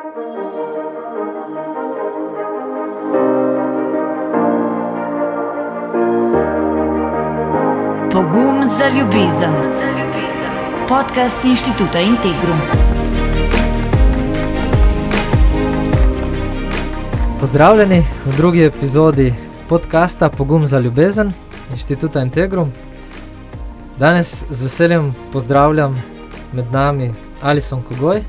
Pogum za ljubezen. Podcast inštituta Integrum. Pozdravljeni v drugi epizodi podcasta Pogum za ljubezen inštituta Integrum. Danes z veseljem pozdravljam med nami Alison Kogoj,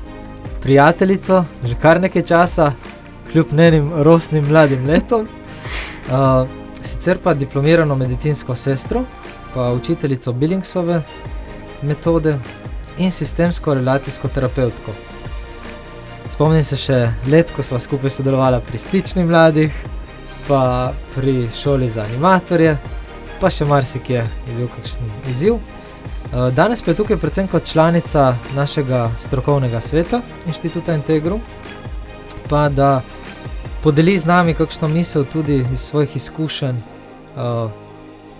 prijateljico, že kar nekaj časa, kljub njenim rosnim mladim letom. Uh, sicer pa diplomirano medicinsko sestro, pa učiteljico Billingsove metode in sistemsko relacijsko terapeutko. Spomnim se še let, ko smo skupaj sodelovali pri stični mladih, pa pri šoli za animatorje, pa še marsikje je bil kakšen izziv. Uh, Danes pa je tukaj predvsem kot članica našega strokovnega sveta inštituta Integrum, pa da podeli z nami kakšno misel tudi iz svojih izkušenj uh,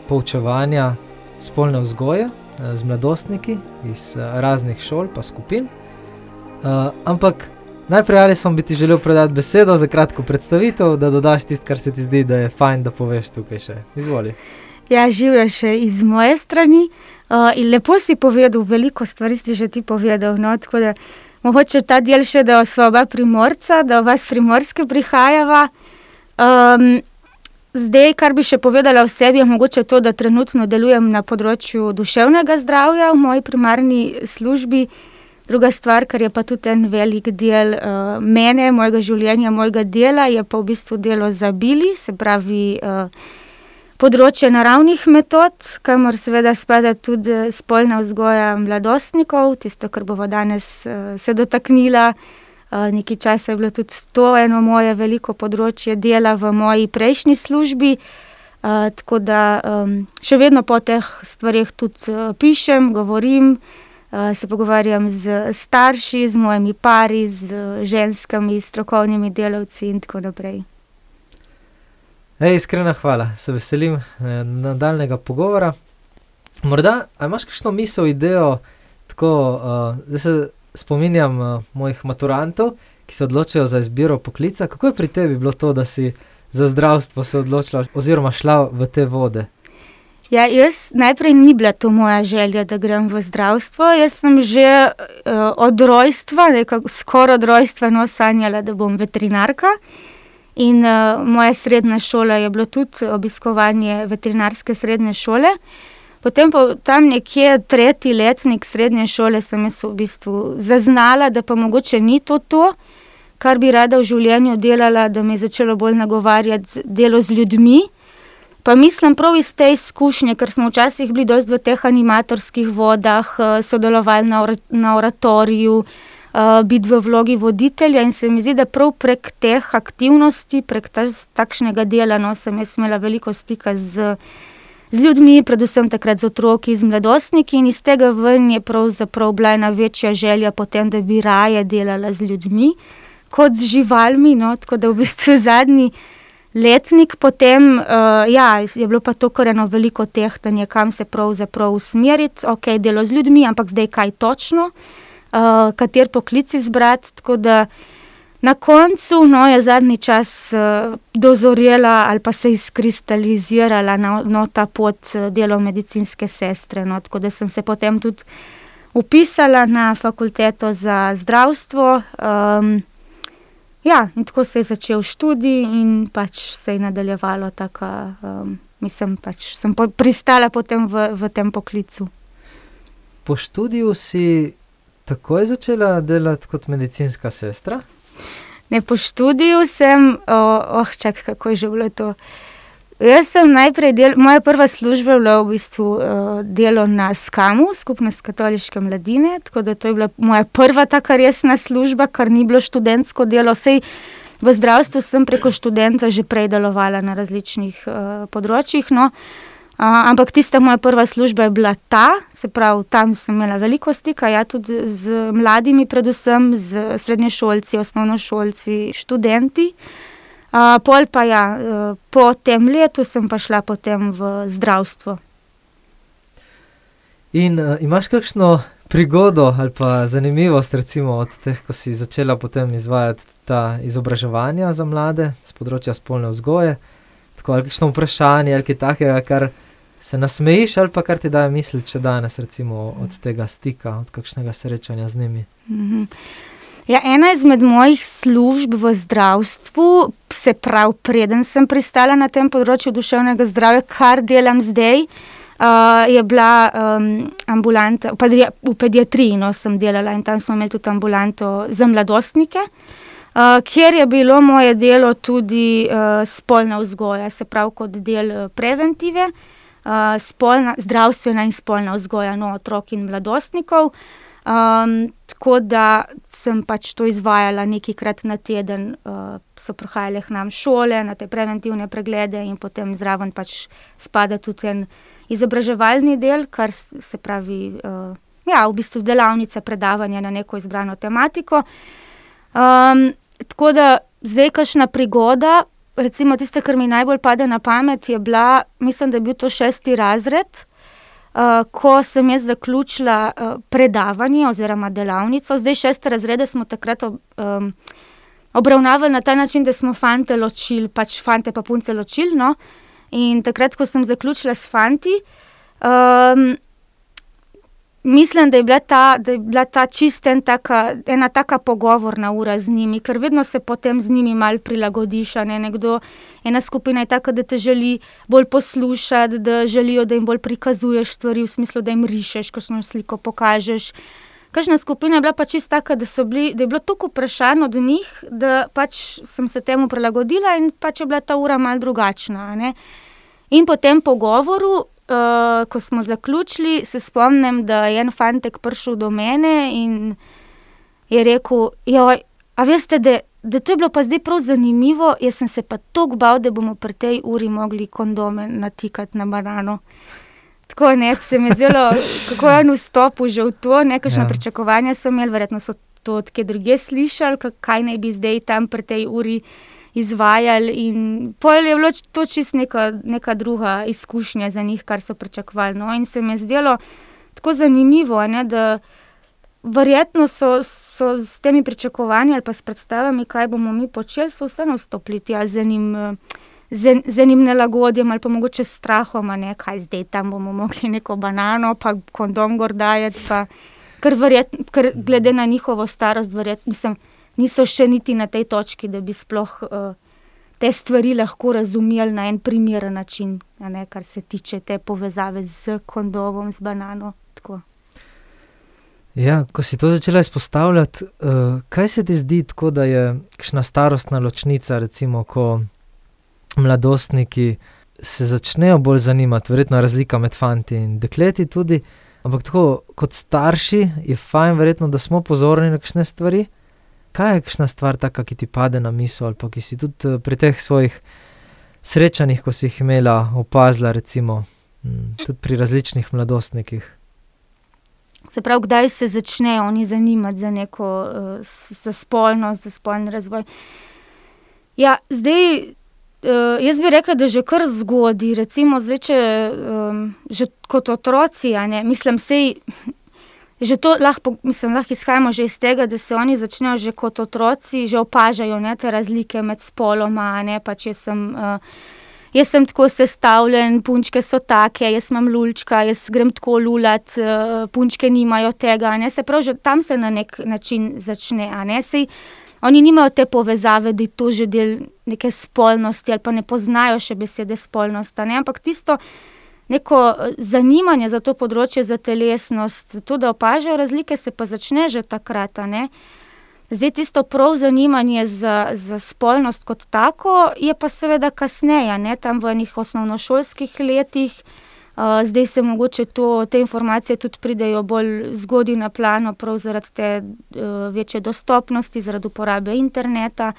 poučevanja spolne vzgoje uh, z mladostniki iz uh, raznih šol pa skupin. Uh, ampak najprej ali sem bi ti želel predati besedo za kratko predstavitev, da dodaš tisto, kar se ti zdi, da je fajn, da poveš tukaj še. Izvoli. Ja, živijo še iz moje strani. Uh, in lepo si povedal, veliko stvari si že ti povedal. No? Tako da mogoče ta del še, da smo oba primorca, da vas primorske prihajava. Um, zdaj, kar bi še povedala o sebi, je mogoče to, da trenutno delujem na področju duševnega zdravja v moji primarni službi. Druga stvar, kar je pa tudi en velik del uh, mene, mojega življenja, mojega dela, je pa v bistvu delo za bili, se pravi. Uh, področje naravnih metod, kamor seveda spada tudi spolna vzgoja mladostnikov, tisto, kar bomo danes uh, se dotaknila. Uh, nekaj časa je bilo tudi to eno moje veliko področje dela v moji prejšnji službi. Uh, tako da še vedno po teh stvarih tudi pišem, govorim, se pogovarjam z starši, z mojimi pari, z ženskami, strokovnimi delavci in tako naprej. Ej, iskrena hvala, se veselim eh, nadaljnega pogovora. Morda imaš kakšno misel, idejo, tako uh, da se spominjam uh, mojih maturantov, ki se odločajo za izbiro poklica. Kako je pri tebi bilo to, da si za zdravstvo se odločila, oziroma šla v te vode? Ja, jaz najprej ni bila to moja želja, da grem v zdravstvo. Jaz sem že uh, od rojstva, skoraj od rojstva, no, sanjala, da bom veterinarka. In uh, moja srednja šola je bilo tudi obiskovanje veterinarske srednje šole. Potem pa tam nekje tretji letnik srednje šole sem jaz v bistvu zaznala, da pa mogoče ni to to, kar bi rada v življenju delala, da me je začelo bolj nagovarjati delo z ljudmi. Pa mislim prav iz te izkušnje, ker smo včasih bili dosti v teh animatorskih vodah, sodelovali na, or na oratoriju, uh, biti v vlogi voditelja. In se mi zdi, da prav prek teh aktivnosti, prek ta, takšnega dela, no, sem jaz imela veliko stika z, z ljudmi, predvsem takrat z otroki, z mladostniki, in iz tega ven je pravzaprav bila ena večja želja potem, da bi raje delala z ljudmi kot z živalmi. No, tako da v bistvu zadnji. Letnik potem, uh, ja, je bilo pa to, kar eno veliko tehtanje, kam se pravzaprav usmeriti, ok, delo z ljudmi, ampak zdaj kaj točno. Uh, kater poklic izbrati. Tako da na koncu no, je zadnji čas uh, dozorela ali pa se izkristalizirala na, na ta pot uh, delo medicinske sestre. No, tako da sem se potem tudi upisala na fakulteto za zdravstvo. Um, ja, in tako se je začel študij, in pač se je nadaljevalo tako. Um, Mislim, pač sem pristala potem v, v tem poklicu. Po študiju si takoj začela delati kot medicinska sestra? Ne, po študiju sem, oh, čak, kako je že bilo to. Jaz sem najprej del, moja prva služba je bila v bistvu uh, delo na SKAMU, skupnost katoliške mladine, tako da to je bila moja prva taka resna služba, kar ni bilo študentsko delo. Sej v zdravstvu sem preko študenta že prej delovala na različnih uh, področjih. No. Uh, ampak tista moja prva služba je bila ta, se pravi, tam sem imela veliko stika, ja, tudi z mladimi, predvsem z srednješolci, osnovnošolci, študenti. Uh, pol pa ja, po tem letu sem pa šla potem v zdravstvo. In uh, imaš kakšno prigodo ali pa zanimivost, recimo od teh, ko si začela potem izvajati ta izobraževanja za mlade z področja spolne vzgoje? Tako ali kakšno vprašanje ali kaj takega, kar se nasmejiš ali pa kar ti daje misliti, če danes recimo od tega stika, od kakšnega srečanja z njimi. Mhm. Ja, ena izmed mojih služb v zdravstvu, se pravi, preden sem pristala na tem področju duševnega zdravja, kar delam zdaj, uh, je bila um, ambulanta v, pedi v pediatriji. No, sem delala in tam smo imeli tudi ambulanto za mladostnike, uh, kjer je bilo moje delo tudi uh, spolna vzgoja, se pravi, kot del preventive, uh, spolna, zdravstvena in spolna vzgoja no, otrok in mladostnikov. Um, tako da sem pač to izvajala nekajkrat na teden, uh, so prihajale k nam šole na te preventivne preglede, in potem zraven pač spada tudi en izobraževalni del, kar se pravi, uh, ja, v bistvu delavnice, predavanja na neko izbrano tematiko. Um, tako da zdaj, kakšna prigoda, recimo tiste, kar mi najbolj pade na pamet, je bila, mislim, da je bil to šesti razred. Uh, ko sem jaz zaključila uh, predavanje oziroma delavnico, zdaj šeste razrede smo takrat ob, um, obravnavali na ta način, da smo fante ločili, pač fante pa punce ločili. No? In takrat, ko sem zaključila s fanti, um, mislim, da je bila ta, da je bila ta čist en taka, ena taka pogovorna ura z njimi, ker vedno se potem z njimi malo prilagodiš. Ne? Nekdo, ena skupina je taka, da te želi bolj poslušati, da želijo, da jim bolj prikazuješ stvari, v smislu, da jim rišeš, ko smo sliko pokažeš. Kažna skupina je bila pač čist taka, da, bili, da je bilo toliko vprašanj od njih, da pač sem se temu prilagodila in pač je bila ta ura mal drugačna. Ne? In po tem pogovoru uh, ko smo zaključili, se spomnim, da je en fantek prišel do mene in je rekel: A veste, da, da to je bilo pa zdaj prav zanimivo, jaz sem se pa tako bal, da bomo pri tej uri mogli kondome natikati na banano. Tako ne, se mi je zdelo, kako je on vstopil že v to, nekakšno ja. pričakovanje so imeli, verjetno so to odkje druge slišali, kaj naj bi zdaj tam pri tej uri izvajali. In pol je bilo to čisto neka, neka druga izkušnja za njih, kar so pričakovali. No? In se mi je zdelo tako zanimivo, ne, da verjetno so, so s temi pričakovanji ali pa s predstavami, kaj bomo mi počeli, so vseeno vstopili tja z enim. Z enim nelagodjem ali pa mogoče strahom, ne, kaj zdaj tam bomo mogli neko banano, pa kondom gordajati. Ker, ker glede na njihovo starost, verjetno, mislim, niso še niti na tej točki, da bi sploh uh, te stvari lahko razumeli na en primeren način, ne, kar se tiče te povezave z kondomom, z banano. Tako. Ja, ko si to začela izpostavljati, uh, kaj se ti zdi tako, da je kakšna starostna ločnica, recimo, ko mladostniki se začnejo bolj zanimati, verjetno razlika med fanti in dekleti tudi. Ampak tako kot starši je fajn, verjetno, da smo pozorni na kakšne stvari. Kaj je kakšna stvar, taka, ki ti pade na misel, ali pa ki si tudi eh, pri teh svojih srečanjih, ko si jih imela, opazila, recimo, hm, tudi pri različnih mladostnikih? Se pravi, kdaj se začnejo oni zanimati za neko uh, za spolnost, za spolni razvoj. Ja, zdaj, uh, jaz bi rekla, da je že kar zgodaj, recimo, zdaj, če, že kot otroci, ne, mislim, sej že to lahko, mislim, lahko izhajamo že iz tega, da se oni začnejo že kot otroci, že opažajo ne, te razlike med spoloma. Ne, pač jaz, sem, uh, jaz sem tako sestavljen, punčke so take, jaz imam lulčka, jaz grem tako lulat, uh, punčke nimajo tega. Ne, se pravi, že tam se na nek način začne. Ne, sej, oni nimajo te povezave, da je to že del neke spolnosti ali pa ne poznajo še besede spolnost. Ampak tisto neko eh, zanimanje za to področje, za telesnost, to, da opažajo razlike, se pa začne že takrat. Zdaj, tisto prav zanimanje za, za spolnost kot tako, je pa seveda kasneje, ne? tam v enih osnovnošolskih letih. Uh, zdaj se mogoče to, te informacije tudi pridejo bolj zgodaj na plano, prav zaradi te uh, večje dostopnosti, zaradi uporabe interneta.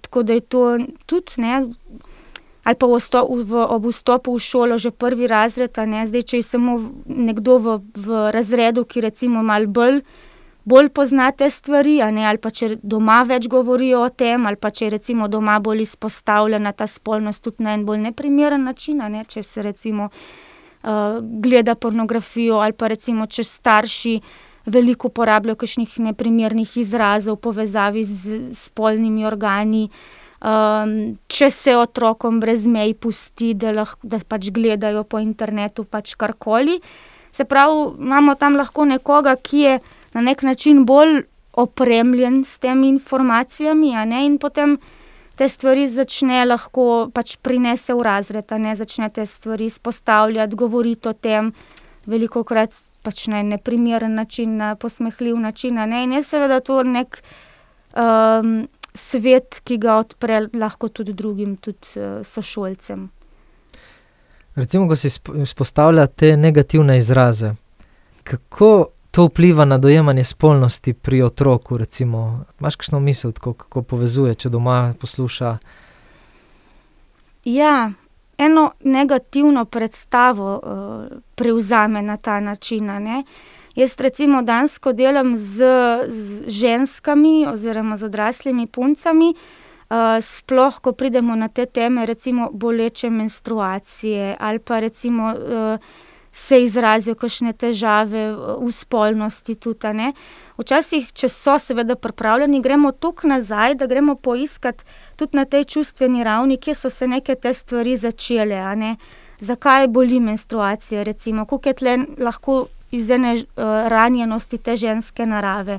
Tako da je to tudi ne, ali pa v v, ob vstopu v šolo, že prvi razred. Zdaj, če je samo nekdo v, v razredu, ki recimo malo bolj, bolj pozna te stvari, ali pa če doma več govorijo o tem, ali pa če je recimo doma bolj izpostavljena ta spolnost tudi na en bolj neprimeren način. Ne? Če se recimo uh, gleda pornografijo, ali pa recimo, če starši veliko uporabljajo kakšnih neprimernih izrazov v povezavi z spolnimi organi. Um, če se otrokom brez mej pusti, da, lahko, da pač gledajo po internetu pač karkoli. Se pravi, imamo tam lahko nekoga, ki je na nek način bolj opremljen s temi informacijami, in potem te stvari začne lahko pač prinese v razred, ne začne te stvari izpostavljati, govoriti o tem, veliko krat pač na neprimeren način, na posmehljiv način. In je seveda to nek um, svet, ki ga odpre lahko tudi drugim, tudi uh, sošolcem. Recimo, ko se izpostavlja te negativne izraze, kako to vpliva na dojemanje spolnosti pri otroku? Recimo, imaš kakšno misel, kako, kako povezuje, če doma posluša? Ja, eno negativno predstavo uh, prevzame na ta način. Ne? Jaz, recimo, danes delam z, z ženskami oziroma z odraslimi puncami. Uh, sploh, ko pridemo na te teme, recimo boleče menstruacije ali pa recimo uh, se izrazijo kakšne težave v spolnosti. Tudi, Včasih, če so seveda pripravljeni, gremo tukaj nazaj, da gremo poiskati tudi na tej čustveni ravni, kje so se neke te stvari začele. Zakaj boli menstruacija, recimo, kako je tle lahko iz ene uh, ranjenosti te ženske narave.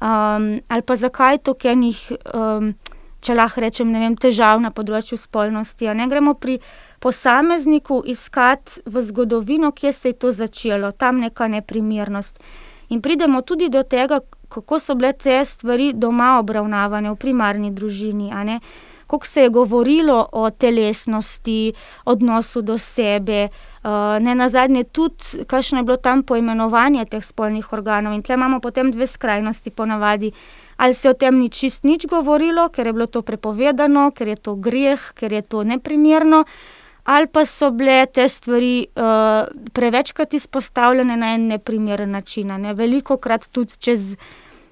Um, ali pa zakaj to kenih, um, če lahko rečem, vem, težav na področju spolnosti. Ne gremo pri posamezniku iskati v zgodovino, kje se je to začelo, tam neka neprimernost. In pridemo tudi do tega, kako so bile te stvari doma obravnavane v primarni družini. Kako se je govorilo o telesnosti, odnosu do sebe, ne na zadnje tudi, kakšno je bilo tam poimenovanje teh spolnih organov. In tle imamo potem dve skrajnosti, ponavadi. Ali se o tem ni čist nič govorilo, ker je bilo to prepovedano, ker je to greh, ker je to neprimerno ali pa so bile te stvari uh, prevečkrat izpostavljene na en neprimeren način, ne? veliko krat tudi čez,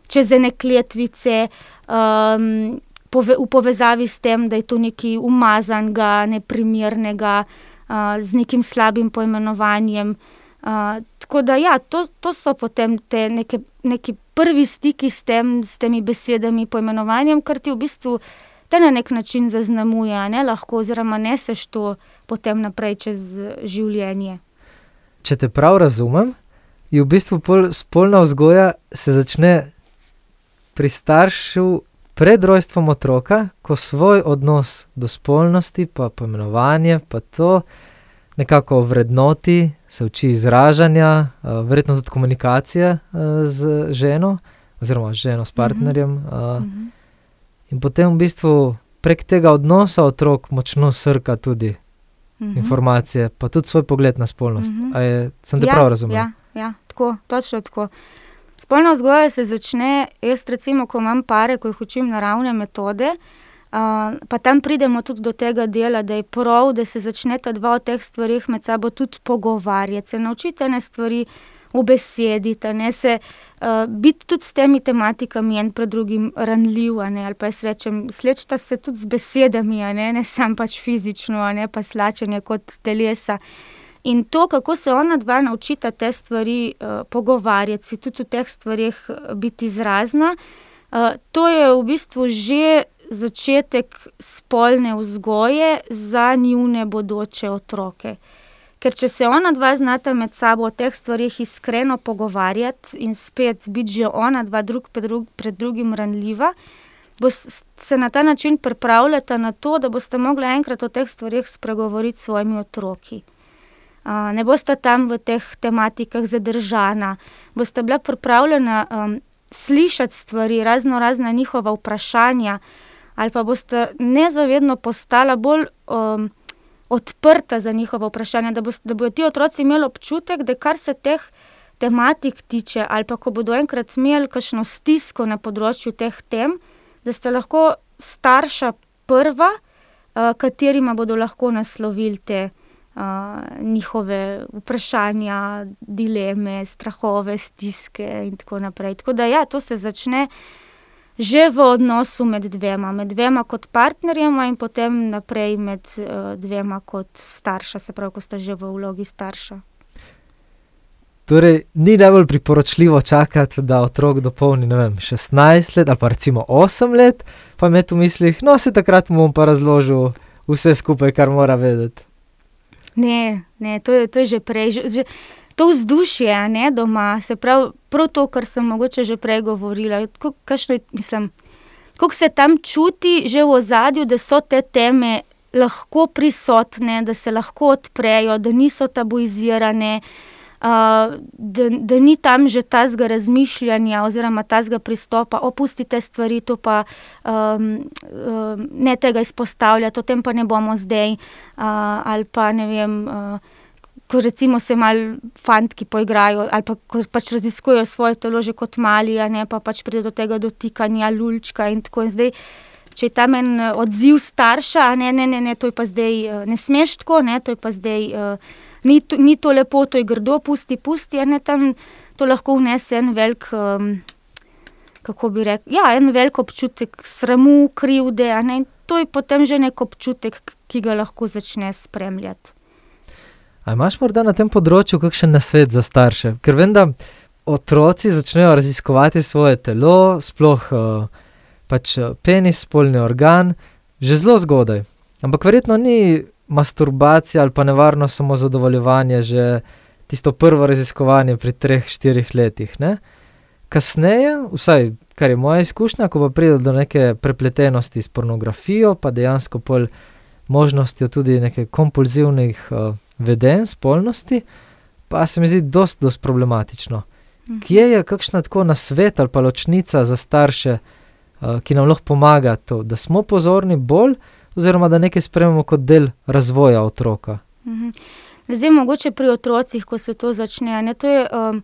čez ene kletvice, um, pove, v povezavi s tem, da je to nekaj umazanega, neprimernega, z nekim slabim poimenovanjem. Tako da, ja, to, to so potem te neke, neki prvi stiki s, tem, s temi besedami, poimenovanjem, kar ti v bistvu te na nek način zaznamuje, ne lahko, oziroma neseš to potem naprej čez življenje. Če te prav razumem, je v bistvu spolna vzgoja se začne pri staršu pred rojstvom otroka, ko svoj odnos do spolnosti, pa pomenovanje, pa to nekako vrednoti, se uči izražanja, verjetno tudi komunikacije z ženo, oziroma z ženo, s partnerjem. Uh -huh. In potem v bistvu prek tega odnosa otrok močno srka tudi uh mhm. -huh. informacije, pa tudi svoj pogled na spolnost. Uh -huh. je, sem te ja, prav razumel? Ja, ja, tako, točno tako. Spolna vzgoja se začne, jaz recimo, ko imam pare, ko jih učim naravne metode. Pa tam pridemo tudi do tega dela, da je prav, da se začneta dva od teh stvari med sabo tudi pogovarjati, se naučite ne stvari v besedi, ne se biti tudi s temi tematikami en pred drugim ranljiv. Ali pa jaz rečem, slečta se tudi z besedami, ne, ne samo pač fizično, ne pa slačenje kot telesa. In to, kako se ona dva naučita te stvari uh, pogovarjati, si tudi v teh stvarih uh, biti izrazna, uh, to je v bistvu že začetek spolne vzgoje za njune bodoče otroke. Ker če se ona dva znata med sabo o teh stvarih iskreno pogovarjati in spet biti že ona dva drug drug, pred drugim ranljiva, se na ta način pripravljata na to, da boste mogli enkrat o teh stvarih spregovoriti s svojimi otroki. Ne boste tam v teh tematikah zadržana, boste bila pripravljena um, slišati stvari, razno razna njihova vprašanja, ali pa boste nezavedno postala bolj. Um, odprta za njihova vprašanja, da, bo, da bodo ti otroci imeli občutek, da kar se teh tematik tiče, ali pa ko bodo enkrat imeli kakšno stisko na področju teh tem, da ste lahko starša prva, uh, katerima bodo lahko naslovili te uh, njihove vprašanja, dileme, strahove, stiske in tako naprej. Tako da, ja, to se začne. že v odnosu med dvema, med dvema kot partnerjema in potem naprej med uh, dvema kot starša, se pravi, ko sta že v vlogi starša. Torej, ni najbolj priporočljivo čakati, da otrok dopolni vem, 16 let ali pa recimo 8 let, pa imeti v mislih, no, se takrat mu bom pa razložil vse skupaj, kar mora vedeti. Ne, ne to, je, to je že prej. Že, že, to vzdušje ne, doma, se pravi, prav to, kar sem mogoče že prej govorila. Kako se tam čuti, že v ozadju, da so te teme lahko prisotne, da se lahko odprejo, da niso tabuizirane. Uh, da, da ni tam že ta zga razmišljanja, oziroma ta zga pristopa, opustite stvari, to pa um, um, ne tega izpostavljati, o tem pa ne bomo zdaj, uh, ali pa ne vem. Uh, ko recimo se malo fantki poigrajo ali pa ko pač raziskujejo svoje telo že kot mali, ne pa pač pride do tega dotikanja, lulčka in tako in zdaj. Če je tam en eh, odziv starša, ne, ne, ne, ne, to je pa zdaj eh, ne smeš tako, ne, to je pa zdaj uh, ni, ni to lepo, to je grdo, pusti, pusti. Ne, tam to lahko vnese en velik, um, kako bi rekel, ja, en velik občutek sramu, krivde. Ne, to je potem že nek občutek, ki ga lahko začne spremljati. A imaš morda na tem področju kakšen nasvet za starše? Ker vem, da otroci začnejo raziskovati svoje telo, sploh uh, pač eh, penis, spolni organ, že zelo zgodaj. Ampak verjetno ni masturbacija ali pa nevarno samo zadovoljevanje, že tisto prvo raziskovanje pri treh, štirih letih. Ne? Kasneje, vsaj kar je moja izkušnja, ko pa pride do neke prepletenosti s pornografijo, pa dejansko pol možnostjo tudi nekaj kompulzivnih. Uh, vedenj, spolnosti, pa se mi zdi dosti, dosti problematično. Mhm. Kje je kakšna tako nasvet ali pa ločnica za starše, uh, ki nam lahko pomaga, to, da smo pozorni bolj, oziroma da nekaj sprememo kot del razvoja otroka? Mhm. Zdaj, mogoče pri otrocih, ko se to začne. Ne, to je, um,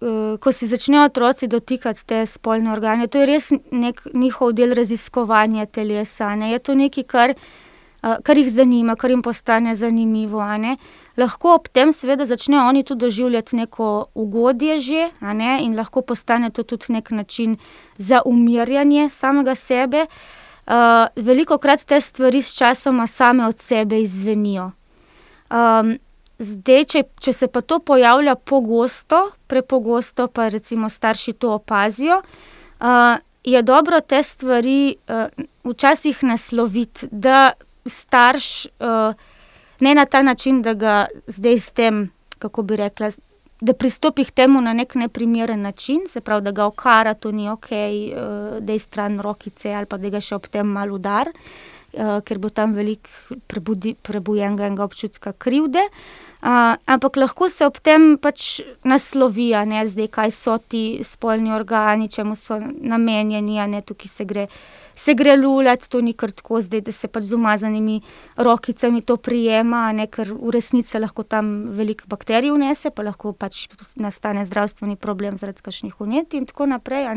uh, ko se začnejo otroci dotikati te spolne organe, to je res nek njihov del raziskovanja telesa. Ne. Je to nekaj, kar kar jih zanima, kar jim postane zanimivo. Lahko ob tem, seveda, začnejo oni tudi doživljati neko ugodje, že, in lahko postane to tudi nek način za umirjanje samega sebe. Uh, veliko krat te stvari s časom same od sebe izvenijo. Um, zdaj, če, če se pa to pojavlja pogosto, prepogosto, pa recimo starši to opazijo, uh, je dobro te stvari uh, včasih nasloviti, da starš, uh, ne na ta način, da ga zdaj s tem, kako bi rekla, da pristopi k temu na nek neprimeren način, se pravi, da ga okara, to ni ok, eh, da je stran rokice ali pa da ga še ob tem malo udar, uh, ker bo tam velik prebujenega občutka krivde. Uh, ampak lahko se ob tem pač naslovi, ne zdaj, kaj so ti spolni organi, čemu so namenjeni, ne tukaj se gre se gre lulat, to ni kar tako zdaj, da se pač z umazanimi rokicami to prijema, ne, ker v resnici lahko tam veliko bakterij vnese, pa lahko pač nastane zdravstveni problem zaradi kašnih unet in tako naprej.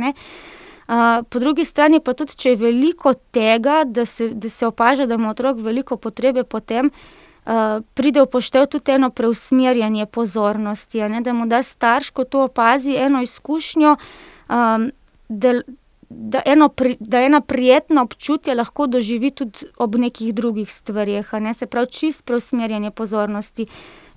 Uh, po drugi strani pa tudi, če je veliko tega, da se, da se opaža, da ima otrok veliko potrebe potem, uh, pride v poštev tudi eno preusmerjanje pozornosti, ne, da mu da starš, ko to opazi, eno izkušnjo, um, da, da eno, da ena prijetna občutja lahko doživi tudi ob nekih drugih stvarih. Ne? Se pravi, čist preusmerjanje pozornosti,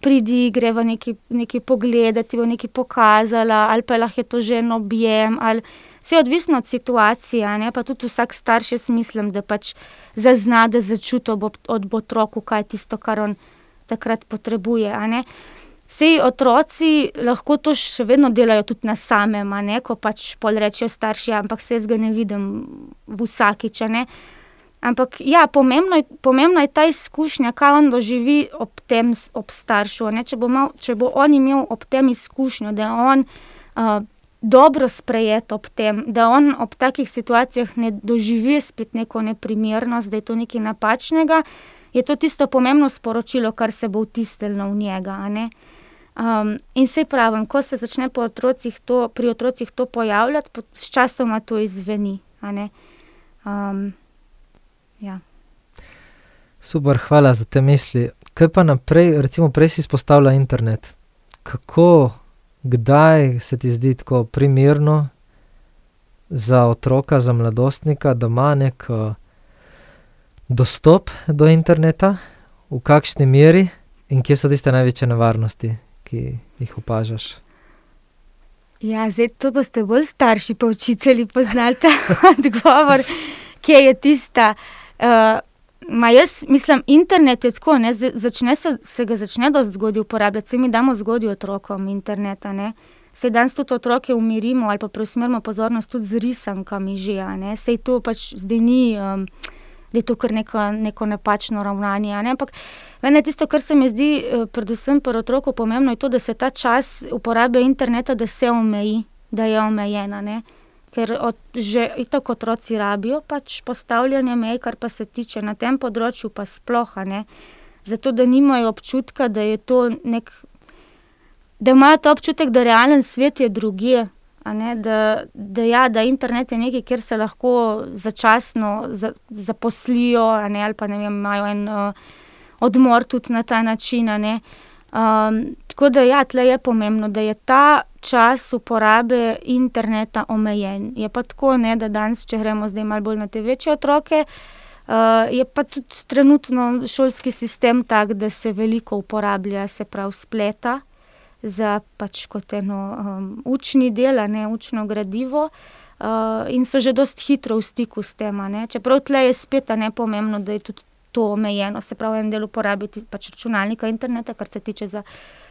pridi, gre v neki, neki pogled, ti bo nekaj pokazala, ali pa lahko je to že en objem. Ali, Vse je odvisno od situacije, ne? pa tudi vsak starš, jaz mislim, da pač zazna, da začuti od otroka, kaj je tisto, kar on takrat potrebuje. Vsi otroci lahko to še vedno delajo tudi na samem, ne, ko pač pol rečejo starši, ja, ampak se jaz ga ne vidim vsakič. Ne. Ampak ja, pomembno, je, pomembno je ta izkušnja, kaj on doživi ob tem, ob staršu. Če bo, če bo on imel ob tem izkušnjo, da je on dobro sprejet ob tem, da on ob takih situacijah ne doživi spet neko neprimernost, da je to nekaj napačnega, je to tisto pomembno sporočilo, kar se bo vtisnilo v njega. Um, in se pravi, ko se začne otrocih to, pri otrocih to pojavljati, s časoma to izveni. Um, ja. Super, hvala za te misli. Kaj pa naprej, recimo, prej si izpostavlja internet? Kako, kdaj se ti zdi tako primerno za otroka, za mladostnika, da ima nek uh, dostop do interneta, v kakšni meri in kje so tiste največje nevarnosti, ki jih opažaš. Ja, zdaj to boste bolj starši, pa učitelji poznali ta odgovor, kje je tista. Uh, Ma jaz mislim, internet je tako, ne, začne se, se ga začne dosti zgodaj uporabljati, se mi damo zgodaj otrokom interneta. Ne. Se danes tudi otroke umirimo ali pa preusmerimo pozornost tudi z risankami že. Sej to pač zdaj ni, um, da je to kar neko, neko napačno ravnanje, ne. Ampak meni tisto, kar se mi zdi, eh, predvsem pri otroku pomembno, je to, da se ta čas uporabe interneta, da se omeji, da je omejena, ne ker od, že tako otroci rabijo pač postavljanje mej, kar pa se tiče na tem področju, pa sploh ne. Zato, da nimajo občutka, da je to nek, da imajo ta občutek, da realen svet je drugje. Da, da, ja, da internet je nekaj, kjer se lahko začasno za, zaposlijo, ne, ali pa ne vem, imajo en uh, odmor tudi na ta način. Um, tako da, ja, tle je pomembno, da je ta čas uporabe interneta omejen. Je pa tako, ne, da danes, če gremo zdaj malo bolj na te večje otroke, uh, je pa tudi trenutno šolski sistem tak, da se veliko uporablja, se pravi, spleta za pač kot eno um, učni del, ne učno gradivo. Uh, in so že dosti hitro v stiku s tem. Čeprav tle je spet ne pomembno, da je tudi to omejeno, se pravi, en del uporabiti pač računalnika, interneta, kar se tiče za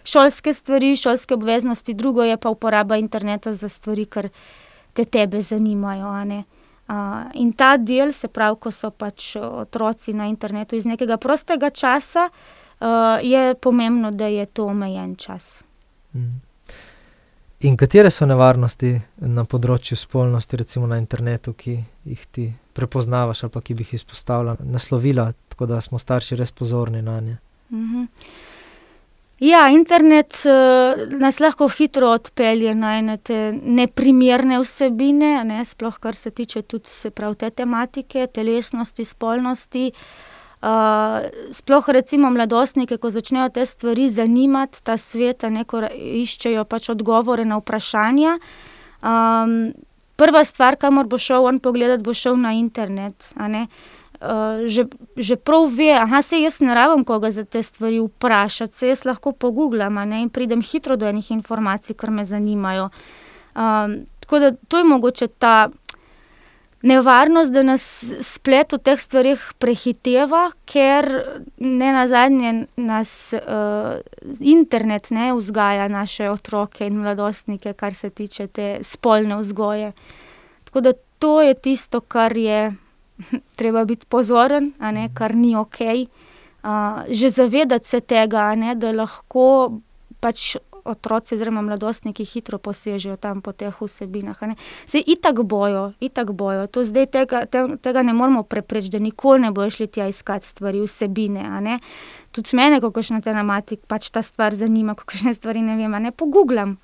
šolske stvari, šolske obveznosti, drugo je pa uporaba interneta za stvari, kar te tebe zanimajo. Uh, in ta del, se pravi, ko so pač otroci na internetu iz nekega prostega časa, uh, je pomembno, da je to omejen čas. Mm. In katere so nevarnosti na področju spolnosti, recimo na internetu, ki jih ti prepoznavaš ali ki bi jih izpostavila, naslovila, tako da smo starši res pozorni na nje? -hmm. Ja, internet uh, nas lahko hitro odpelje na te neprimerne vsebine, ne, sploh kar se tiče tudi se prav, te tematike, telesnosti, spolnosti. Sploh recimo mladostnike, ko začnejo te stvari zanimati, ta svet, neko iščejo pač odgovore na vprašanja. Prva stvar, kamor bo šel on pogledat, bo šel na internet. Uh, že, že prav ve, se jaz ne rabim koga za te stvari vprašati, se jaz lahko pogubljam in pridem hitro do enih informacij, kar me zanimajo. Tako da to je mogoče ta nevarnost, da nas splet v teh stvarih prehiteva, ker ne na zadnje nas uh, internet ne vzgaja naše otroke in mladostnike, kar se tiče te spolne vzgoje. Tako da to je tisto, kar je treba biti pozoren, ne, kar ni ok. Uh, že zavedati se tega, ne, da lahko pač otroci oziroma mladostniki hitro posežejo tam po teh vsebinah. Se itak bojo, itak bojo. Tega, te, tega ne moramo preprečiti, da nikoli ne bojo šli tja iskati stvari, vsebine. Tudi mene, ko še na tej namati, pač ta stvar zanima, ko še ne stvari ne vem, ne pogubljam,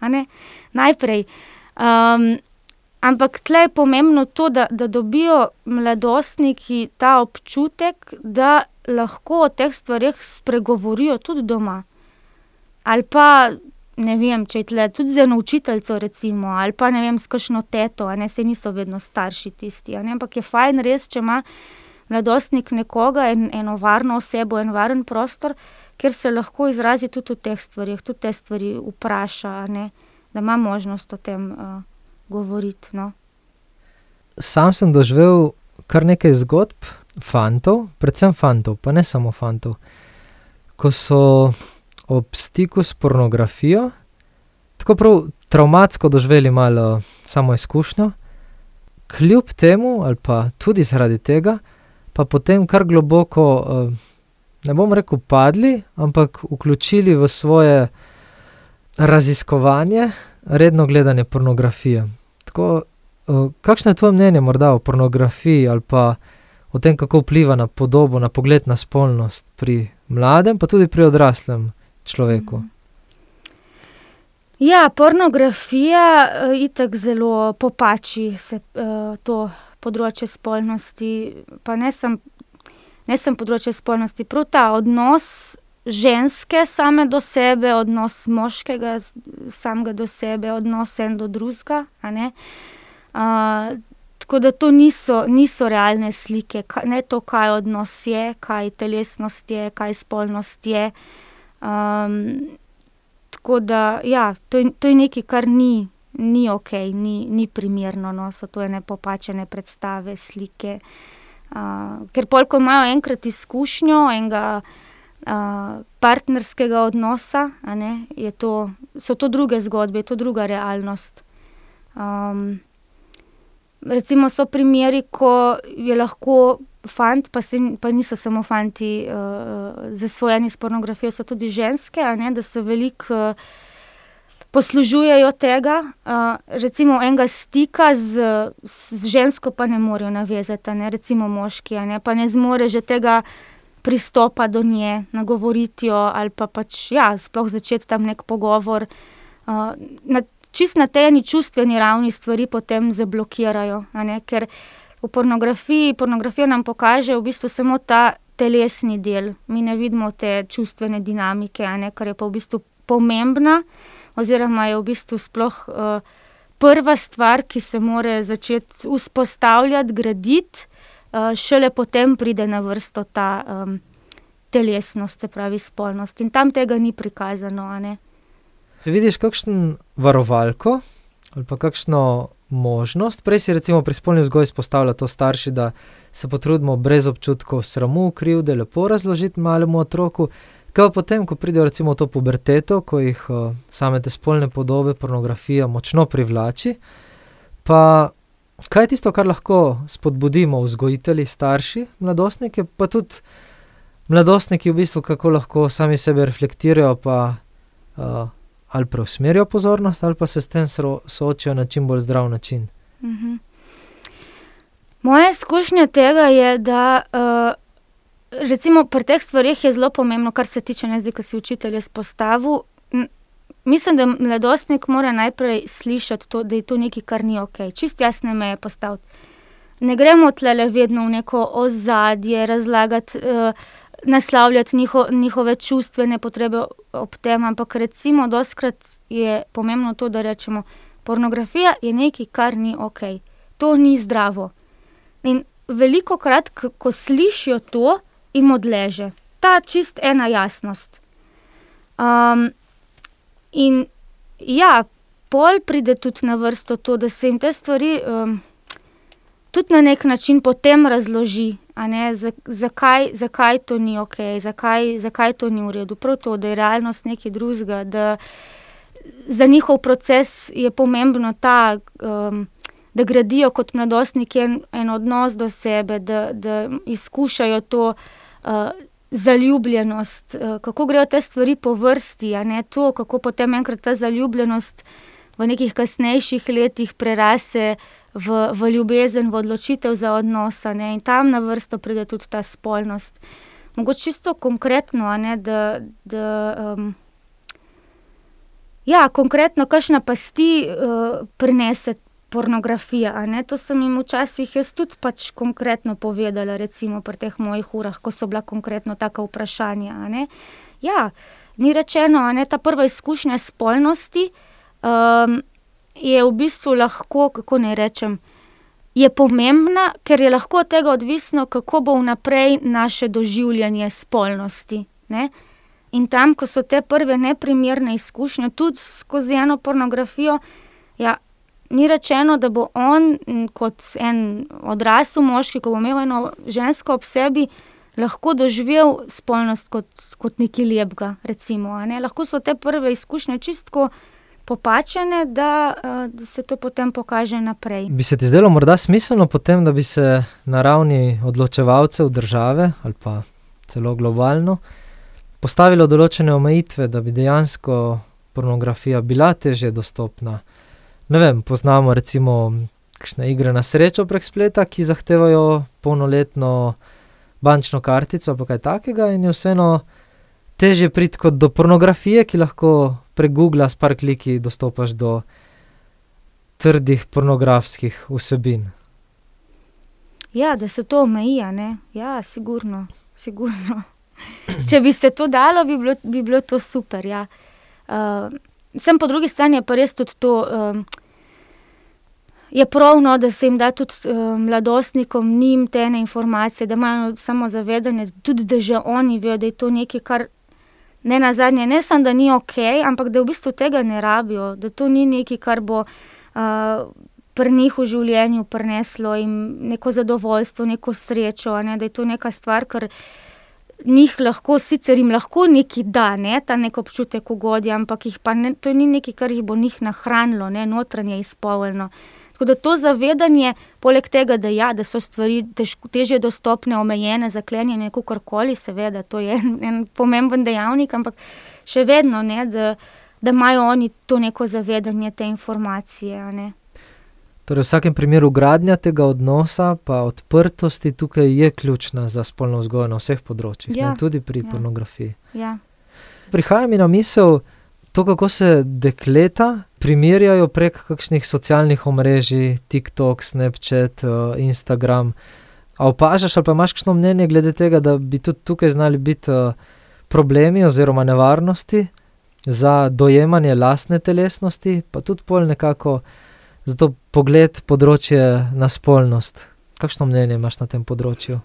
najprej. Um, ampak tle je pomembno to, da, da dobijo mladostniki ta občutek, da lahko o teh stvarih spregovorijo tudi doma. Ali pa ne vem, če je tle tudi za eno učiteljico, recimo, ali pa ne vem, s kakšno teto, ne se niso vedno starši tisti. Ampak je fajn res, če ima mladostnik nekoga, en, eno varno osebo, en varen prostor, kjer se lahko izrazi tudi v teh stvarih, tudi te stvari vpraša, ne? da ima možnost o tem uh, govoriti. No? Sam sem doživel kar nekaj zgodb fantov, predvsem fantov, pa ne samo fantov, ko so ob stiku s pornografijo, tako prav traumatsko doživeli malo samo izkušnjo, kljub temu, ali pa tudi zaradi tega, pa potem kar globoko, eh, ne bom rekel, padli, ampak vključili v svoje raziskovanje redno gledanje pornografije. Tako, eh, kakšno je tvoje mnenje morda o pornografiji ali pa o tem, kako vpliva na podobo, na pogled na spolnost pri mladem, pa tudi pri odraslem? Človeku. Ja, pornografija uh, itak zelo popači se, uh, to področje spolnosti, pa ne sem, ne sem področje spolnosti, prav ta odnos ženske same do sebe, odnos moškega samega do sebe, odnos en do drugega. Uh, tako da to niso, niso realne slike, ne to, kaj odnos je, kaj telesnost je, kaj spolnost je. Um, tako da, ja, to, to je nekaj, kar ni, ni ok, ni, ni primerno, no, so to ene popačene predstave, slike. Uh, ker polk imajo enkrat izkušnjo enega uh, partnerskega odnosa, ne, to, so to druge zgodbe, je to druga realnost. Um, recimo, so primeri, ko je lahko fant, pa, se, pa niso samo fanti, uh, zasvojeni s pornografijo, so tudi ženske, ne, da se veliko. Uh, Poslužujejo tega, uh, recimo, enega stika z, z žensko, pa ne morejo navezati, ne? recimo moški, ne? pa ne zmore že tega pristopa do nje, nagovoriti jo ali pa pač, ja, sploh začeti tam nek pogovor. Uh, na čist na tej čustveni ravni stvari potem zablokirajo. Ker v pornografiji pornografija nam pokaže v bistvu samo ta telesni del, mi ne vidimo te čustvene dinamike, kar je pa v bistvu pomembna, oziroma je v bistvu sploh uh, prva stvar, ki se mora začeti vzpostavljati, graditi, uh, šele potem pride na vrsto ta. Um, Telesnost, se pravi, spolnost, in tam tega ni prikazano. Vidiš kakšno varovalko ali pa kakšno možnost, prej si recimo pri spolni vzgoji izpostavlja to starši, da se potrudimo brez občutkov sramu, krivde, lepo razložiti malemu otroku. Kaj pa potem, ko pridejo recimo v to puberteto, ko jih uh, same te spolne podobe, pornografija močno privlači, pa kaj je tisto, kar lahko spodbudimo vzgojitelji, starši, mladostnike, pa tudi mladostniki v bistvu, kako lahko sami sebe reflektirajo, pa uh, ali preusmerijo pozornost, ali pa se s tem soočajo na čim bolj zdrav način. Mhm. Moja izkušnja tega je, da uh, recimo pri teh stvarih je zelo pomembno, kar se tiče zdaj, ki si učitelj izpostavil. Mislim, da mladostnik mora najprej slišati, to, da je to nekaj, kar ni ok, čist jasne meje postaviti. Ne gremo tle vedno v neko ozadje, razlagati. Naslavljati njiho, njihove čustvene potrebe ob tem, ampak recimo, doskrat je pomembno to, da rečemo, pornografija je nekaj, kar ni ok, to ni zdravo. In veliko krat, ko slišijo to, jim odleže ta čist ena jasnost. Um, in ja, pol pride tudi na vrsto to, da se jim te stvari um, tudi na nek način potem razloži, Zakaj, zakaj to ni ok, zakaj, zakaj to ni v redu. Prav to, da je realnost nekaj drugega, da za njihov proces je pomembno ta, um, da gradijo kot mladostniki en, en odnos do sebe, da, da izkušajo to uh, zaljubljenost, uh, kako grejo te stvari po vrsti, a ne to, kako potem enkrat ta zaljubljenost v nekih kasnejših letih prerase v, v ljubezen, v odločitev za odnose. In tam na vrsto pride tudi ta spolnost. Mogoče čisto konkretno, ne, da. da um, ja, konkretno, kakšna pasti uh, prinese pornografija. To sem jim včasih jaz tudi pač konkretno povedala, recimo pri teh mojih urah, ko so bila konkretno taka vprašanja. Ja, ni rečeno, da ta prva izkušnja spolnosti. Um, je v bistvu lahko, kako naj rečem, je pomembna, ker je lahko od tega odvisno, kako bo vnaprej naše doživljanje spolnosti. Ne? In tam, ko so te prve neprimerne izkušnje, tudi skozi eno pornografijo, ja, ni rečeno, da bo on kot en odrasel moški, ko bo imel eno žensko ob sebi, lahko doživel spolnost kot, kot nekaj lepega. Recimo, ne? Lahko so te prve izkušnje čistko popačene, da, eh, da se to potem pokaže naprej. Bi se ti zdelo morda smiselno potem, da bi se na ravni odločevalcev države ali pa celo globalno postavilo določene omejitve, da bi dejansko pornografija bila teže dostopna? Ne vem, poznamo recimo kakšne igre na srečo prek spleta, ki zahtevajo polnoletno bančno kartico ali kaj takega in je vseeno teže priti kot do pornografije, ki lahko pregugla s par kliki dostopaš do trdih pornografskih vsebin. Ja, da se to omeji, ne? Ja, sigurno, sigurno. Če bi se to dalo, bi bilo, bi bilo to super. Ja. Uh, sem po drugi strani pa res tudi to. Uh, je pravno, da se jim da tudi uh, mladostnikom, njim te ene informacije, da imajo samo zavedanje, tudi da že oni vejo, da je to nekaj, kar ne na zadnje, ne samo da ni ok, ampak da v bistvu tega ne rabijo, da to ni nekaj, kar bo uh, pri njih v življenju prineslo jim neko zadovoljstvo, neko srečo, ne? da je to neka stvar, kar njih lahko, sicer jim lahko neki da, ne? ta nek občutek ugodja, ampak ne, to ni nekaj, kar jih bo njih nahranilo, ne? notranje izpolnjeno. Tako da to zavedanje, poleg tega, da, ja, da so stvari težko, težje dostopne, omejene, zaklenjene, kako koli, seveda, to je en, en pomemben dejavnik, ampak še vedno, ne, da, da imajo oni to neko zavedanje, te informacije. Torej, v vsakem primeru gradnja tega odnosa, pa odprtosti tukaj je ključna za spolno vzgojo na vseh področjih, ja, tudi pri ja. pornografiji. Ja. Prihaja mi na misel, to, kako se dekleta primerjajo prek kakšnih socialnih omrežij, TikTok, Snapchat, uh, Instagram. A opažaš ali pa imaš kakšno mnenje glede tega, da bi tudi tukaj znali biti uh, problemi oziroma nevarnosti za dojemanje lastne telesnosti, pa tudi pol nekako za to pogled področje na spolnost. Kakšno mnenje imaš na tem področju?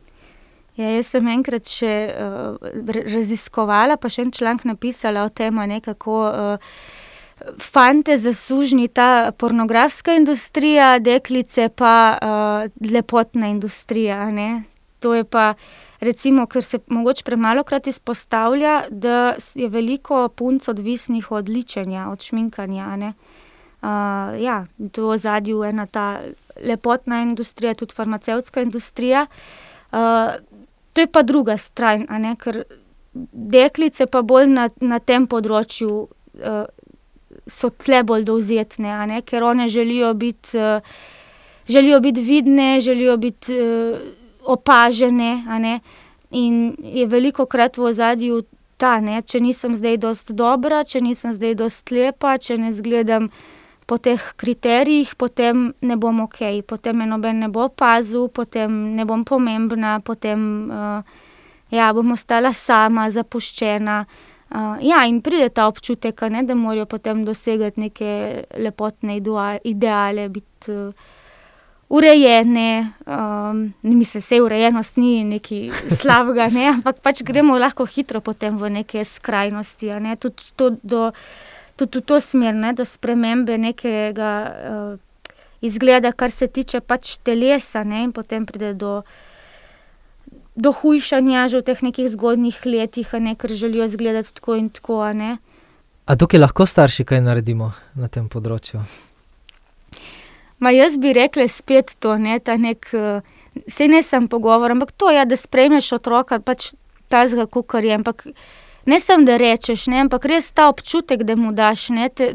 Ja, jaz sem enkrat še uh, raziskovala, pa še en članek napisala o tem, kako uh, fante zaslužni ta pornografska industrija, deklice pa uh, lepotna industrija. Ne? To je pa, recimo, ker se mogoče premalo krat izpostavlja, da je veliko punc odvisnih od ličenja, od šminkanja. Uh, ja, to je v zadju ena ta lepotna industrija, tudi farmacevtska industrija. Uh, to je pa druga stran, ker deklice pa bolj na, na tem področju uh, so tle bolj dovzetne, ker one želijo biti, uh, želijo biti vidne, želijo biti uh, opažene. In je veliko krat v ozadju ta, ne? če nisem zdaj dost dobra, če nisem zdaj dost lepa, če ne zgledam po teh kriterijih, potem ne bom ok, potem me noben ne bo opazil, potem ne bom pomembna, potem uh, ja, bom ostala sama, zapuščena. Uh, ja, in pride ta občutek, ne, da morajo potem dosegati neke lepotne ideale, biti uh, urejene. Um, mislim, da urejenost ni nekaj slabega, ne, ampak pač gremo lahko hitro potem v neke skrajnosti. Ne, tudi to do tudi v to smer, ne, do spremembe nekega uh, izgleda, kar se tiče pač telesa, ne, in potem pride do, do hujšanja že v teh nekih zgodnjih letih, ne, ker želijo izgledati tako in tako. Ne. A tukaj lahko starši kaj naredimo na tem področju? Ma jaz bi rekla spet to, ne, ta nek, eh, ne sem pogovor, ampak to je, ja, da sprejmeš otroka, pač ta zga, kar je. Ampak ne samo da rečeš, ne, ampak res ta občutek, da mu daš, ne, te,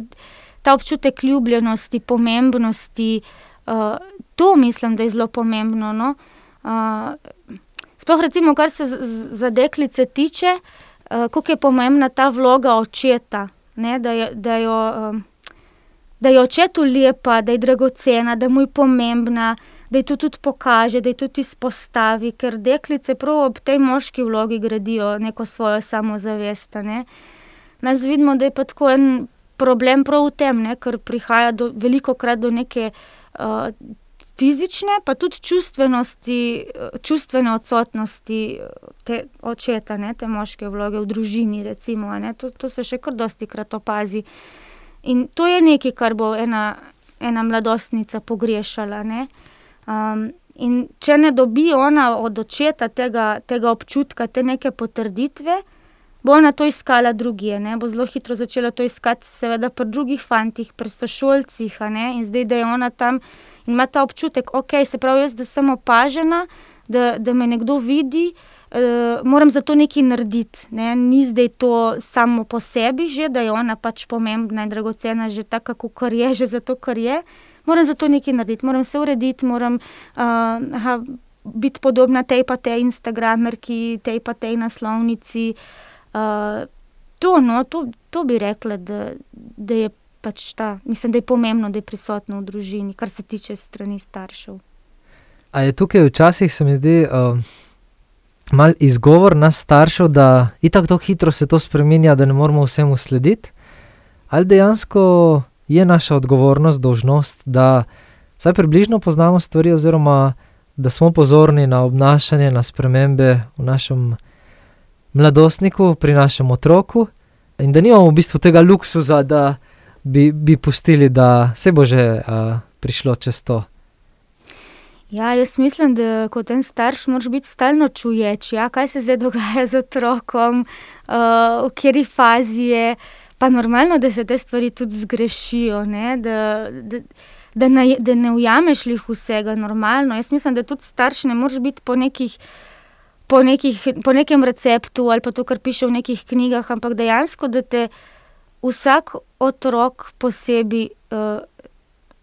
ta občutek ljubljenosti, pomembnosti. Uh, to mislim, da je zelo pomembno. No? Uh, sploh, recimo, kar se za deklice tiče, uh, kako je pomembna ta vloga očeta. Ne, da, je, da, jo, um, da je očetu lepa, da je dragocena, da mu je pomembna, da je to tudi pokaže, da je to tudi izpostavi, ker deklice prav ob tej moški vlogi gradijo neko svojo samozavest. Ne. Nas vidimo, da je pa tako en problem prav v tem, ne, ker prihaja do, veliko krat do neke uh, fizične, pa tudi čustvene odsotnosti te očeta, ne, te moške vloge v družini. Recimo, to, to se še kar dosti krat opazi. In to je nekaj, kar bo ena, ena mladostnica pogrešala. Ne. Um, in če ne dobi ona od očeta tega, tega občutka, te neke potrditve, bo ona to iskala drugje. Ne? Bo zelo hitro začela to iskati, seveda, pri drugih fantih, pri sošolcih. In zdaj, da je ona tam in ima ta občutek, ok, se pravi, jaz, da sem opažena, da, da me nekdo vidi. Uh, moram za to nekaj narediti. Ne? Ni zdaj to samo po sebi, že, da je ona pač pomembna in dragocena, že tako, kot je, že zato, ker je moram za to nekaj narediti, moram se urediti, moram uh, biti podobna tej pa tej Instagramerki, tej pa tej naslovnici. To, no, to, to bi rekla, da, da je pač ta, mislim, da je pomembno, da je prisotno v družini, kar se tiče strani staršev. A je tukaj včasih, se mi zdi, uh, mal izgovor nas staršev, da je tako hitro se to spremenja, da ne moramo vsemu slediti, ali dejansko je naša odgovornost, dožnost, da vsaj približno poznamo stvari, oziroma da smo pozorni na obnašanje, na spremembe v našem mladostniku, pri našem otroku, in da nimamo v bistvu tega luksusa, da bi, bi pustili, da se bo že uh, prišlo čez to. Ja, jaz mislim, da kot en starš moraš biti stalno čuječ, ja, kaj se zdaj dogaja z otrokom, uh, v kateri fazi je. Pa normalno, da se te stvari tudi zgrešijo, ne? da, da, da, ne, da ne ujameš jih vsega normalno. Jaz mislim, da tudi starš ne moreš biti po, nekih, po, nekih, po nekem receptu ali pa to, kar piše v nekih knjigah, ampak dejansko, da te vsak otrok posebej. Uh,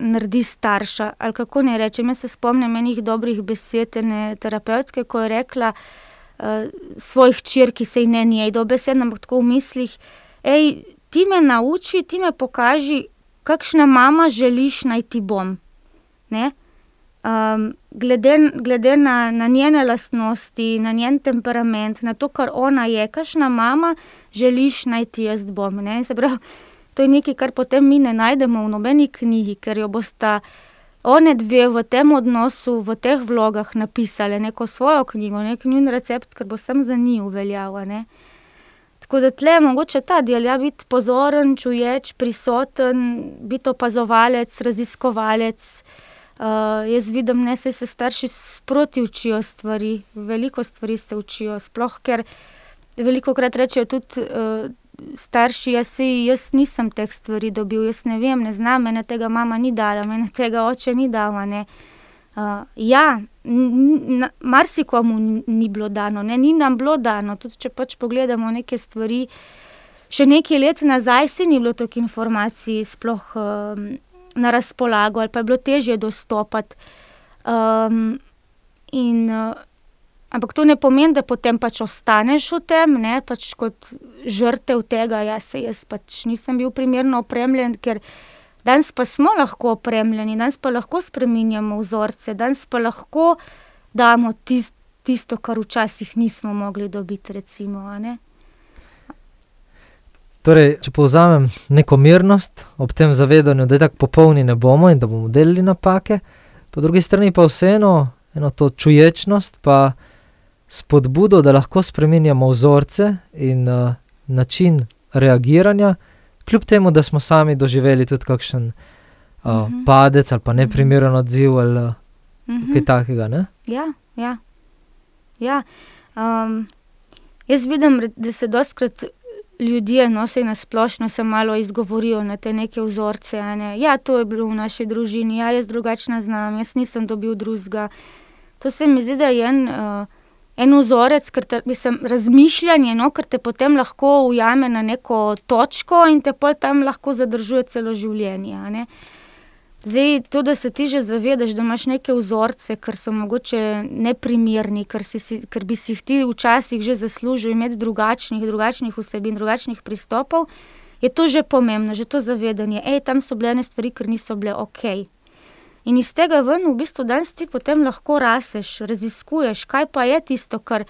naredi starša. Ali kako ne rečem, jaz se spomnim enih dobrih besed, ne terapevtske, ko je rekla uh, svojih črk, ki se ji ne njej do besed, ampak tako v mislih. Ej, ti me nauči, ti me pokaži, kakšna mama želiš naj ti bom. Um, glede glede na, na njene lastnosti, na njen temperament, na to, kar ona je, kakšna mama želiš naj ti jaz bom. Se pravi, to je nekaj, kar potem mi ne najdemo v nobeni knjigi, ker jo bosta one dve v tem odnosu, v teh vlogah napisali neko svojo knjigo, nek njun recept, ker bo sem za njih uveljavljen. Tako da tle je mogoče ta del, ja, biti pozoren, čuječ, prisoten, biti opazovalec, raziskovalec. Uh, jaz vidim, da se starši sproti učijo stvari, veliko stvari se učijo, sploh ker veliko krat rečejo tudi. Uh, starši, jaz, jaz nisem teh stvari dobil, jaz ne vem, ne znam, meni tega mama ni dala, meni tega oče ni dala. Uh, ja, marsikomu ni, bilo dano, ne? ni nam bilo dano. Tudi če pač pogledamo neke stvari, še nekaj let nazaj, se ni bilo toliko informacij, sploh um, na razpolago, ali pa je bilo težje dostopati. Um, in uh, Ampak to ne pomeni, da potem pač ostaneš v tem, ne pač kot žrtev tega. Ja, se jaz pač nisem bil primerno opremljen, danes pa smo lahko opremljeni, danes pa lahko spremenjamo vzorce, danes pa lahko damo tist, tisto, kar včasih nismo mogli dobiti. Recimo, torej, če povzamem neko mirnost ob tem zavedanju, da je tako popolni ne bomo in da bomo delili napake, po drugi strani pa vseeno eno to čuječnost. Pa spodbudo, da lahko spremenjamo vzorce in uh, način reagiranja, kljub temu, da smo sami doživeli tudi kakšen uh, uh -huh. padec ali pa neprimeren odziv ali uh, uh -huh. kaj takega. Ne? Ja, ja. ja. Um, jaz vidim, da se doskrat. Ljudje, no, se na splošno se malo izgovorijo na te neke vzorce. Ne? Ja, to je bilo v naši družini, ja, jaz drugače znam, jaz nisem dobil drugega. To se mi zdi, da je en uh, en vzorec, ker te, mislim, razmišljanje, no, ker te potem lahko ujame na neko točko in te potem lahko zadržuje celo življenje. Zdaj, to, da se ti že zavedaš, da imaš neke vzorce, ker so mogoče neprimerni, ker, si, ker bi si jih ti včasih že zaslužil imeti drugačnih, drugačnih vsebin, drugačnih pristopov, je to že pomembno, že to zavedanje. Ej, tam so bile stvari, ker niso bile ok. In iz tega ven, v bistvu, danes ti potem lahko raseš, raziskuješ, kaj pa je tisto, kar,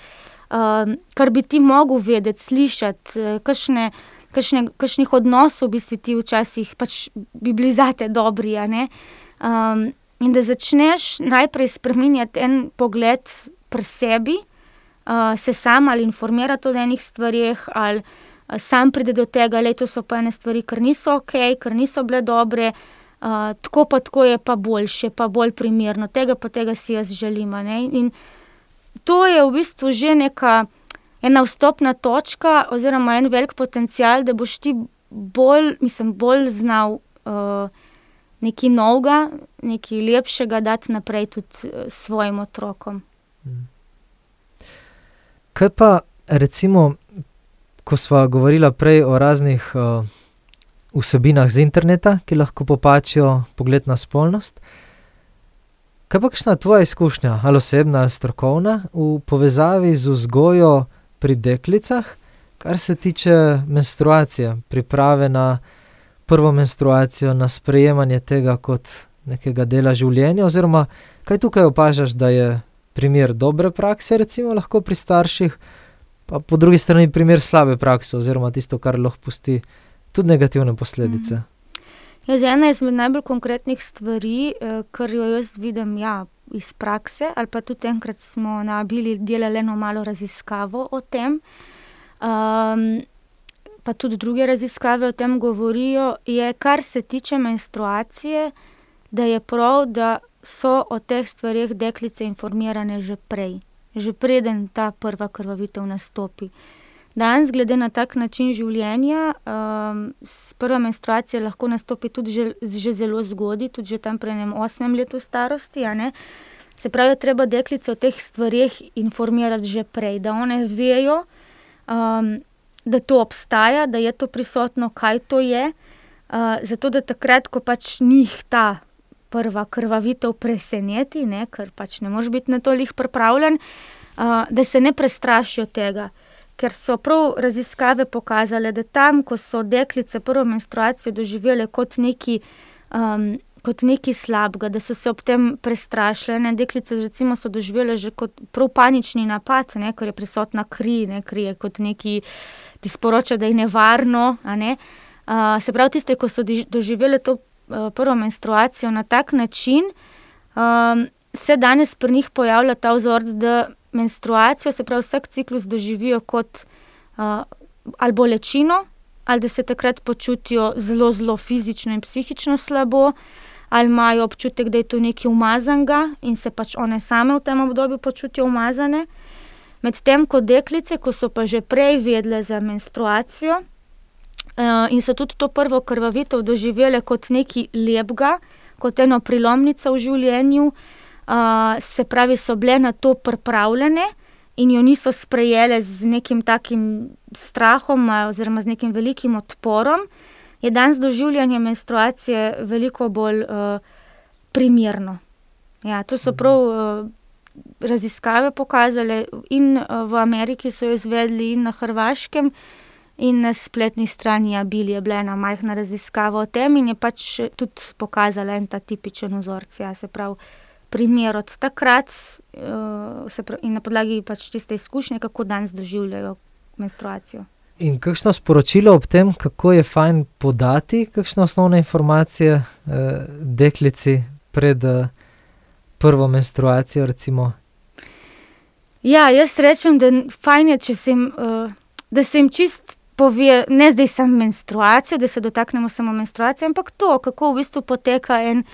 uh, kar bi ti mogel vedeti, slišati, kakšne, kakšne, kakšnih odnosov bi si ti včasih pač bi bili zate dobri. Um, in da začneš najprej spremenjati en pogled pri sebi, uh, se sam ali informirati o enih stvarih, ali uh, sam pride do tega, da so pa ene stvari, ker niso ok, ker niso bile dobre tako pa tako je pa boljše, pa bolj primerno, tega pa tega si jaz želim. In to je v bistvu že neka ena vstopna točka, oziroma en velik potencial, da boš ti bolj, mislim, bolj znal uh, nekaj novega, nekaj lepšega dati naprej tudi svojim otrokom. Kaj pa recimo, ko smo govorili prej o raznih. Uh, vsebinah z interneta, ki lahko popačijo pogled na spolnost. Kaj pa kakšna tvoja izkušnja, ali osebna ali strokovna, v povezavi z vzgojo pri deklicah, kar se tiče menstruacije, priprave na prvo menstruacijo, na sprejemanje tega kot nekega dela življenja, oziroma kaj tukaj opažaš, da je primer dobre prakse, recimo lahko pri starših, pa po drugi strani primer slabe prakse, oziroma tisto, kar lahko pusti tudi negativne posledice. Mm. Ja, ena izmed najbolj konkretnih stvari, eh, kar jo jaz vidim ja, iz prakse, ali pa tudi enkrat smo na Bili delali eno malo raziskavo o tem, um, pa tudi druge raziskave o tem govorijo, je, kar se tiče menstruacije, da je prav, da so o teh stvareh deklice informirane že prej, že preden ta prva krvavitev nastopi. Danes, glede na tak način življenja, um, prva menstruacija lahko nastopi tudi že, že zelo zgodaj, tudi že tam pri enem osmem letu starosti. Se pravi, treba deklice o teh stvareh informirati že prej, da one vejo, um, da to obstaja, da je to prisotno, kaj to je. Uh, zato, da takrat, ko pač njih ta prva krvavitev preseneti, ne, ker pač ne moreš biti na to lih pripravljen, uh, da se ne prestrašijo tega. Ker so prav raziskave pokazale, da tam, ko so deklice prvo menstruacijo doživele kot nekaj, um, kot nekaj slabega, da so se ob tem prestrašile. Ne? Deklice recimo, so doživele že kot prav panični napad, ne? ker je prisotna kri, ne? kri je kot neki, ti sporoča, da je nevarno. Ne? Uh, se pravi, tiste, ki so doživele to uh, prvo menstruacijo na tak način, um, se danes pri njih pojavlja ta vzorc, da menstruacijo, se pravi, vsak ciklus doživijo kot uh, ali bolečino, ali da se takrat počutijo zelo, zelo fizično in psihično slabo, ali imajo občutek, da je to nekaj umazanega in se pač one same v tem obdobju počutijo umazane. Medtem ko deklice, ko so pa že prej vedele za menstruacijo, Uh, in so tudi to prvo krvavitev doživele kot nekaj lepega, kot eno prilomnico v življenju, se pravi, so bile na to pripravljene in jo niso sprejele z nekim takim strahom oziroma z nekim velikim odporom, je danes doživljanje menstruacije veliko bolj uh, primerno. Ja, to so prav uh, raziskave pokazale, in uh, v Ameriki so jo izvedli, in na Hrvaškem. In na spletni strani Abili je bila ena majhna raziskava o tem, in je pač tudi pokazala en ta tipičen vzorec. Ja, se pravi, primer od takrat uh, pravi, in na podlagi pač tiste izkušnje, kako danes doživljajo menstruacijo. In kakšno sporočilo ob tem, kako je fajn podati, kakšne osnovne informacije eh, deklici pred eh, prvo menstruacijo? Recimo? Ja, jaz rečem, da, je, se jim, uh, da se jim čist pove, ne zdaj samo menstruacijo, da se dotaknemo samo menstruacije, ampak to, kako v bistvu poteka en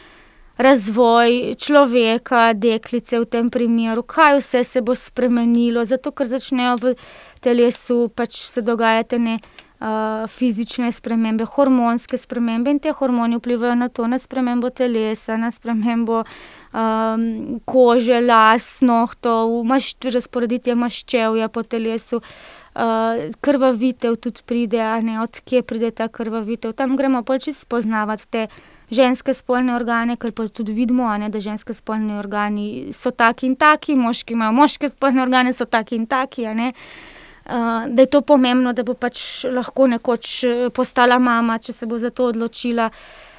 razvoj človeka, deklice v tem primeru, kaj vse se bo spremenilo, zato ker začnejo v telesu pač se dogajati ne. Uh, fizične spremembe, hormonske spremembe, in te hormoni vplivajo na to, na spremembo telesa, na spremembo um, kože, las, nohtov, maš, razporeditve maščevja po telesu. Uh, uh, krvavitev tudi pride, ne, odkje pride ta krvavitev. Tam gremo pač spoznavati te ženske spolne organe, ker pa tudi vidimo, ne, da ženske spolne organe so taki in taki, moški imajo moške spolne organe, so taki in taki. Uh, da je to pomembno, da bo pač lahko nekoč eh, postala mama, če se bo za to odločila.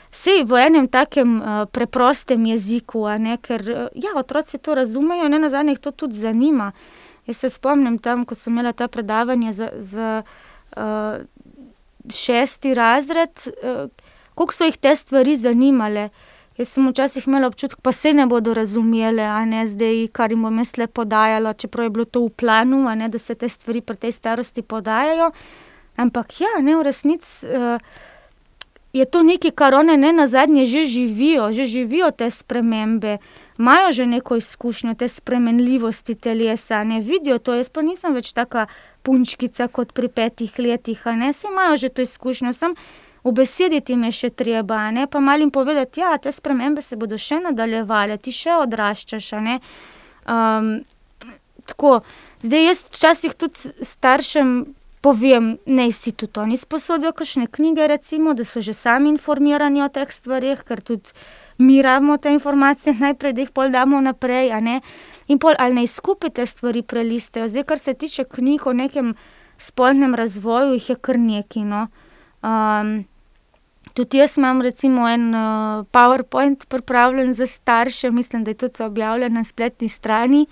Vse v enem takem uh, preprostem jeziku, ne, ker ja, otroci to razumejo, ne na zadnje jih to tudi zanima. Jaz se spomnim tam, ko sem imela ta predavanje za, za uh, šesti razred, uh, koliko so jih te stvari zanimale. Jaz sem včasih imela občutek, pa se ne bodo razumele, a ne zdaj, kar jim bom jaz le podajala, čeprav je bilo to v planu, ne, da se te stvari pri tej starosti podajajo. Ampak ja, ne v resnici. Uh, Je to nekaj, kar one ne na zadnje že živijo, že živijo te spremembe imajo že neko izkušnjo te spremenljivosti telesa, ne vidijo to. Jaz pa nisem več taka punčkica kot pri petih letih, ne se imajo že to izkušnjo. Sem v besedi ti je še treba, ne pa malim povedati, da ja, te spremembe se bodo še nadaljevale, ti še odraščaš. Um, tako, zdaj jaz včasih tudi staršem. Povem, ne si tudi oni sposodijo kakšne knjige, recimo, da so že sami informirani o teh stvarih, ker tudi mi rabimo te informacije najprej, da jih pol damo naprej. In pol ali naj skupaj te stvari prelistejo. Zdaj, kar se tiče knjig o nekem spolnem razvoju, jih je kar nekaj. No. Tudi jaz imam recimo en uh, PowerPoint pripravljen za starše, mislim, da je tudi objavljen na spletni strani.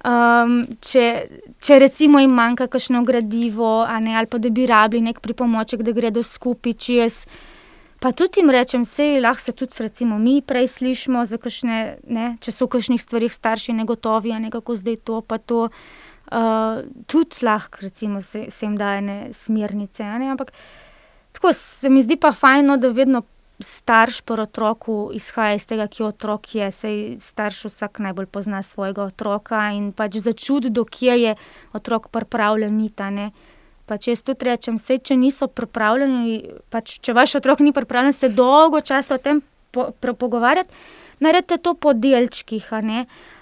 Um, če, če recimo jim manjka kakšno gradivo, ne, ali pa da bi rabili nek pripomoček, da gredo skupaj, če jaz Pa tudi jim rečem, sej lahko se tudi recimo, mi prej slišimo, kakšne, ne, če so v kakšnih stvarih starši negotovi, ne kako zdaj to, pa to. Uh, tudi lahko recimo, se, se jim daje smernice. Ne, ampak tako se mi zdi pa fajno, da vedno starš po otroku izhaja iz tega, ki otrok je. Sej starš vsak najbolj pozna svojega otroka in pač začuti, do kje je otrok pripravljen, ni ta ne. Pač jaz tudi rečem, sej, če niso pripravljeni, pač, če vaš otrok ni pripravljen se dolgo časa o tem po, po, pogovarjati, naredite to po delčkih.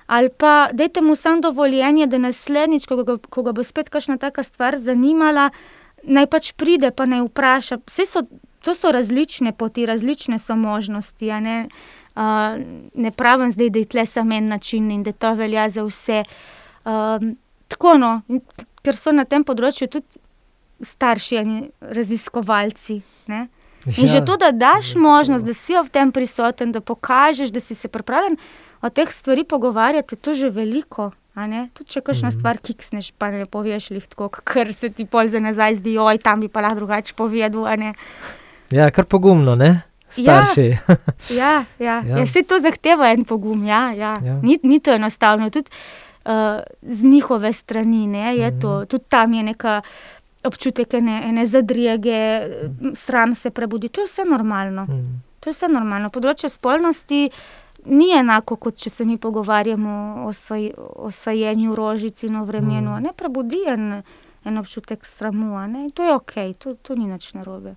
Ali pa dajte mu samo dovoljenje, da naslednjič, ko ga, ko ga bo spet kakšna taka stvar zanimala, naj pač pride, pa naj vpraša. So, to so različne poti, različne so možnosti. Ne? Uh, ne pravim zdaj, da je tle samo en način in da to velja za vse. Uh, tako no, ker so na tem področju tudi starši in raziskovalci. Ne? In ja, že to, da daš možnost, da si v tem prisoten, da pokažeš, da si se pripravljen o teh stvarih pogovarjati, je to že veliko. Tudi če kakšno mm -hmm. stvar kiksneš, pa ne poveš jih tako, ker se ti pol za nazaj zdi, oj, tam bi pa lahko drugače povedal. Ja, kar pogumno, ne? Starši. Ja, ja, ja. ja. ja se to zahteva en pogum. Ja, ja. Ja. Ni, ni to enostavno. Tudi uh, z njihove strani ne, je mm -hmm. to, tudi tam je neka občutek ene, ene zadrege, sram se prebudi. To je vse normalno. Mm. To je vse normalno. Področje spolnosti ni enako, kot če se mi pogovarjamo o, saj, o sajenju rožici in o vremenu. Mm. Ne prebudi en, en občutek sramu. To je ok, to, to ni nič narobe.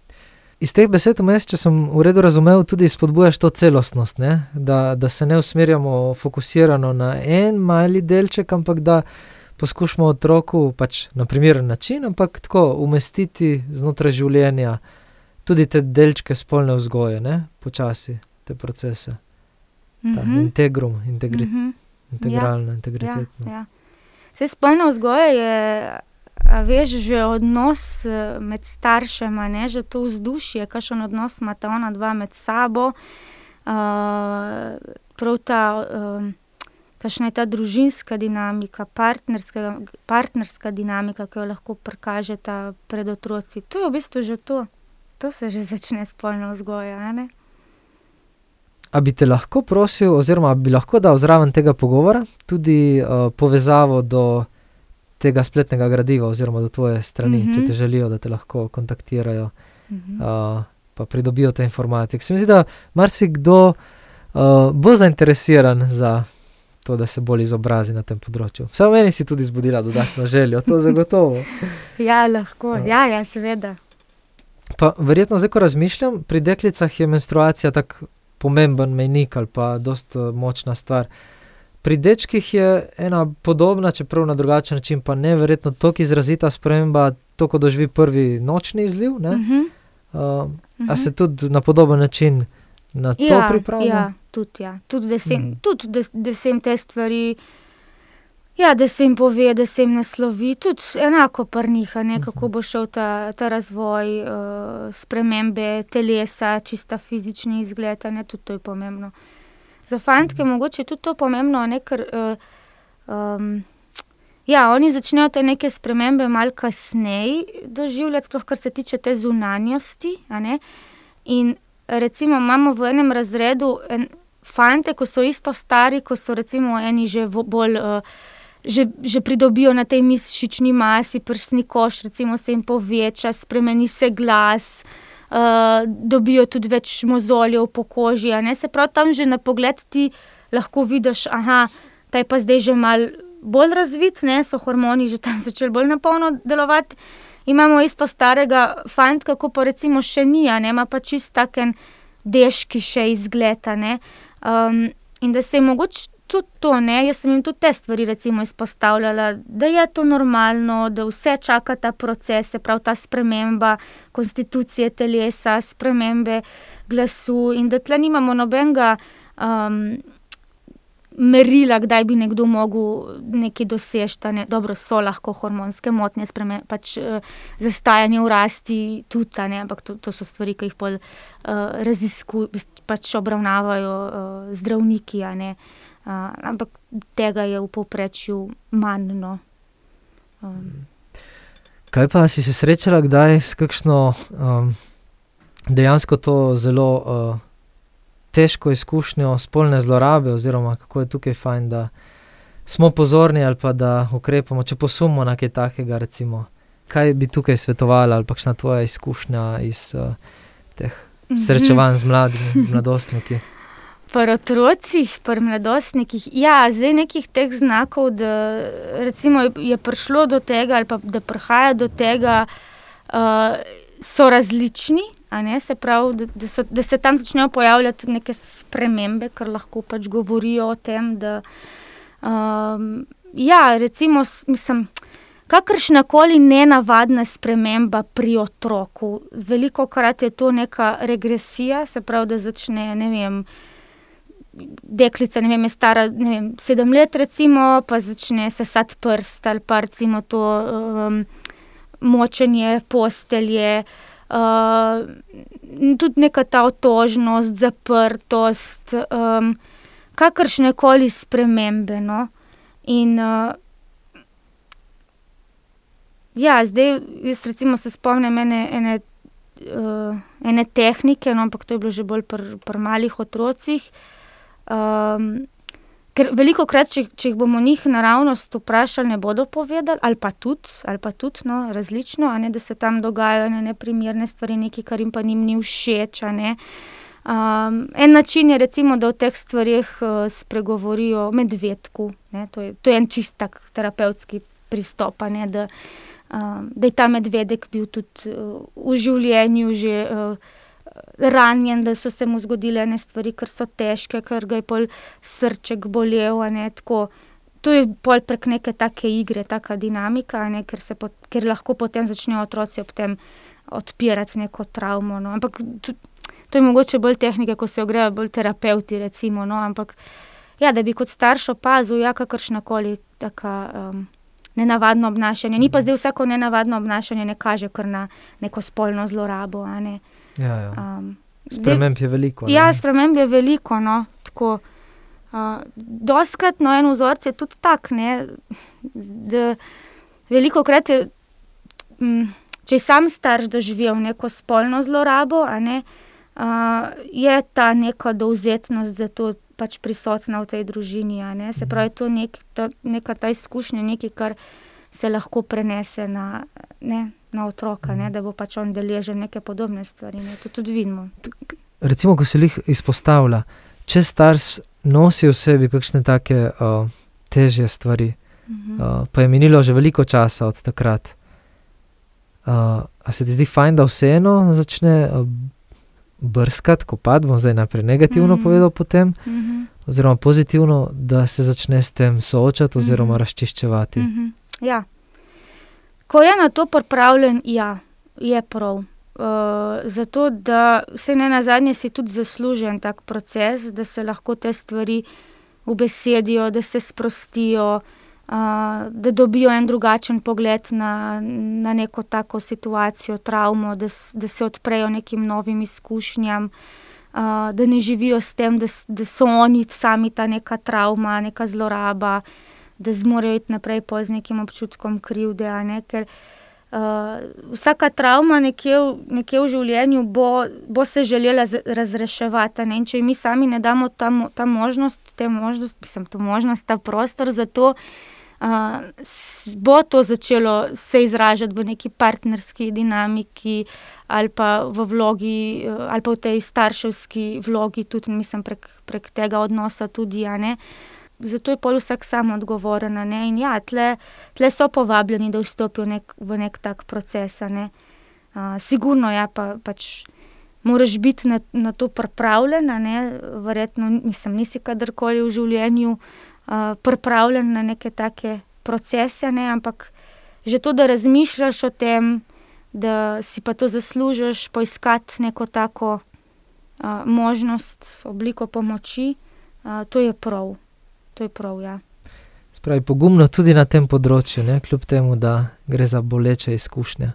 Iz teh besed, mes, če sem v redu razumel, tudi spodbujaš to celostnost, da, da se ne usmerjamo fokusirano na en mali delček, ampak da poskušamo otroku pač na primeren način, ampak tako umestiti znotraj življenja tudi te delčke spolne vzgoje, ne? počasi te procese. Mm -hmm. Integrum, integri, mm -hmm. integralno, ja. integritetno. Ja, ja. Vse spolna vzgoja je. Veš, že odnos eh, med staršema, ne, že to vzdušje, kakšen odnos ima ta ona dva med sabo, uh, prav ta uh, kakšna je ta družinska dinamika, partnerska, partnerska dinamika, ki jo lahko prikažete pred otroci. To je v bistvu že to, to se že začne spolno vzgoja. A bi te lahko prosil, oziroma bi lahko dal zraven tega pogovora tudi uh, povezavo do tega spletnega gradiva, oziroma do tvoje strani, mm -hmm. če mhm. te želijo, da te lahko kontaktirajo in mm -hmm. uh, pridobijo te informacije. Se mi zdi, da marsikdo uh, bo zainteresiran za to, da se bolj izobrazi na tem področju. Vse v meni si tudi zbudila dodatno željo, to je zagotovo. ja, lahko, ja, ja, seveda. Pa verjetno zdaj, ko razmišljam, pri deklicah je menstruacija tako pomemben mejnik ali pa dosta močna stvar. Pri dečkih je ena podobna, čeprav na drugačen način, pa ne verjetno tako izrazita sprememba, to, ko doživi prvi nočni izliv. Uh -huh. uh, uh -huh. A se tudi na podoben način na to ja, pripravljamo? Ja tudi, ja. tudi, da, sem, mm. tudi da, da se jim te stvari, ja, da se jim pove, da se jim naslovi, tudi enako prniha, ne, kako bo šel ta, ta razvoj, uh, spremembe telesa, čista fizični izgled, ne, tudi to je pomembno. Za fantke mogoče tudi to pomembno, ne, ker. Uh, um, Ja, oni začnejo te neke spremembe malo kasneje doživljati, sploh kar se tiče te zunanjosti. In recimo imamo v enem razredu en, fante, ko so isto stari, ko so recimo eni že bolj. Že, že pridobijo na tej mišični masi, prsni koš, recimo se jim poveča, spremeni se glas, uh, dobijo tudi več mozoljev po koži. Se pravi, tam že na pogled ti lahko vidiš, da je pa zdaj že mal bolj razvit, ne? so hormoni že tam začeli bolj napolno delovati. Imamo isto starega fanta, kako pa recimo še ni, ne ima pa čist taken deški še izgleda. Um, in da se je mogoče tudi to, ne? jaz sem jim tudi te stvari izpostavljala, da je to normalno, da vse čaka ta proces, prav ta sprememba konstitucije telesa, spremembe glasu in da tle nimamo nobenega. Um, Merila, kdaj bi nekdo mogel nekaj doseči, ne? dobro so lahko hormonske motnje, pač, uh, zastajanje v rasti, tudi, ampak to, to so stvari, ki jih bolj uh, raziskujejo, pač obravnavajo uh, zdravniki. Ampak tega je v povprečju manj. No. Um. Kaj pa si se srečala kdaj s kakšno um, dejansko to zelo uh, težko izkušnjo spolne zlorabe, oziroma kako je tukaj fajn, da smo pozorni ali pa da ukrepamo, če posumimo na kaj takega. Recimo, kaj bi tukaj svetovala, ali pa kakšna tvoja izkušnja iz uh, teh Mhm. srečevanj z mladimi, z mladostniki. Pri otrocih, pri mladostnikih, ja, zdaj nekih teh znakov, da je prišlo do tega, ali pa da prihaja do tega, uh, so različni. se pravi, da, da, so, da se tam začnejo pojavljati neke spremembe, kar lahko pač govorijo o tem. Da, um, ja, recimo, mislim, kakršna koli nenavadna sprememba pri otroku. Veliko krat je to neka regresija, se pravi, da začne, ne vem. Deklica ne vem, je stara ne vem, sedem let, recimo, pa začne sesati prst ali pa recimo to um, močenje postelje. Uh, tudi neka ta otožnost, zaprtost, um, kakršne koli spremembe. No? In uh, ja, zdaj jaz recimo se spomnim ene, ene, uh, ene tehnike, no, ampak to je bilo že bolj pri pr malih otrocih. Um, ker veliko krat, če, če jih bomo njih naravnost vprašali, ne bodo povedali, ali pa tudi, ali pa tudi no, različno, a ne, da se tam dogajajo ene neprimerne stvari, nekaj, kar jim pa njim ni všeč. a ne. Um, en način je, recimo, da o teh stvarih uh, spregovorijo o medvedku. Ne, to, je, to je en čist tak terapevtski pristop, a ne, da, um, da je ta medvedek bil tudi uh, v življenju že uh, ranjen, da so se mu zgodile ene stvari, ker so težke, ker ga je pol srček bolel. a Ne, tako. to je pol prek neke take igre, taka dinamika, a ne, ker, se ker lahko potem začnejo otroci ob tem odpirati neko travmo. No. Ampak To je mogoče bolj tehnike, ko se jo grejo bolj terapeuti, recimo, no, ampak ja, da bi kot starš opazil, ja, kakršna koli taka um, nenavadno obnašanje. Ni pa zdaj vsako nenavadno obnašanje, ne kaže kar na neko spolno zlorabo. a Ne. Ja, ja. Um, Sprememb je veliko. ne. Ja, sprememb je veliko. No, tako, uh, doskrat no, en vzorec je tudi tak, ne, da veliko krat je, mm, če je sam starš doživel neko spolno zlorabo, ne, uh, je ta neka dovzetnost za to pač prisotna v tej družini. se pravi, to je nek, ta, neka ta izkušnja, nekaj, kar se lahko prenese na, ne, na otroka, ne, da bo pač on deležen neke podobne stvari. Ne, to tudi vidimo. Recimo, ko se jih izpostavlja, če starš nosi v sebi kakšne take uh, težje stvari, Mhm. uh, pa je minilo že veliko časa od takrat. Uh, a se ti zdi fajn, da vseeno začne uh, brskati, kopati, bom zdaj najprej negativno Mhm. povedal, potem, Mhm. oziroma pozitivno, da se začne s tem soočati oziroma Mhm. razčiščevati. Mhm. Ja. Ko je na to pripravljen, ja, je prav. Uh, zato, da se ne na zadnje si tudi zaslužen tak proces, da se lahko te stvari ubesedijo, da se sprostijo, uh, da dobijo en drugačen pogled na, na neko tako situacijo, travmo, da, da se odprejo nekim novim izkušnjam, uh, da ne živijo s tem, da, da so oni sami ta neka travma, neka zloraba da zmorejo iti naprej pol z nekim občutkom krivde. a Ne, ker uh, vsaka travma nekje, v- nekje v življenju bo, bo se želela razreševati. a Ne, in če ji mi sami ne damo ta, ta možnost, te mislim, to možnost, ta prostor za to. S- bo to začelo se izražati v neki partnerski dinamiki, ali pa v vlogi, eh, ali pa v tej starševski vlogi, tudi mislim, prek, prek tega odnosa, tudi. a ne. Zato je pol vsak sam odgovoren. Ne? In ja, tle, tle so povabljeni, da vstopijo nek, v nek tak proces. Ne? Uh, sigurno je pa pač. Moraš biti na, na to pripravljen, verjetno mislim, nisi kadarkoli v življenju uh, pripravljen na neke take procese, ne? ampak že to, da razmišljaš o tem, da si pa to zaslužiš, poiskati neko tako uh, možnost, obliko pomoči, uh, to je prav. To je prav, ja. Spravi, pogumno tudi na tem področju, ne? kljub temu, da gre za boleče izkušnje.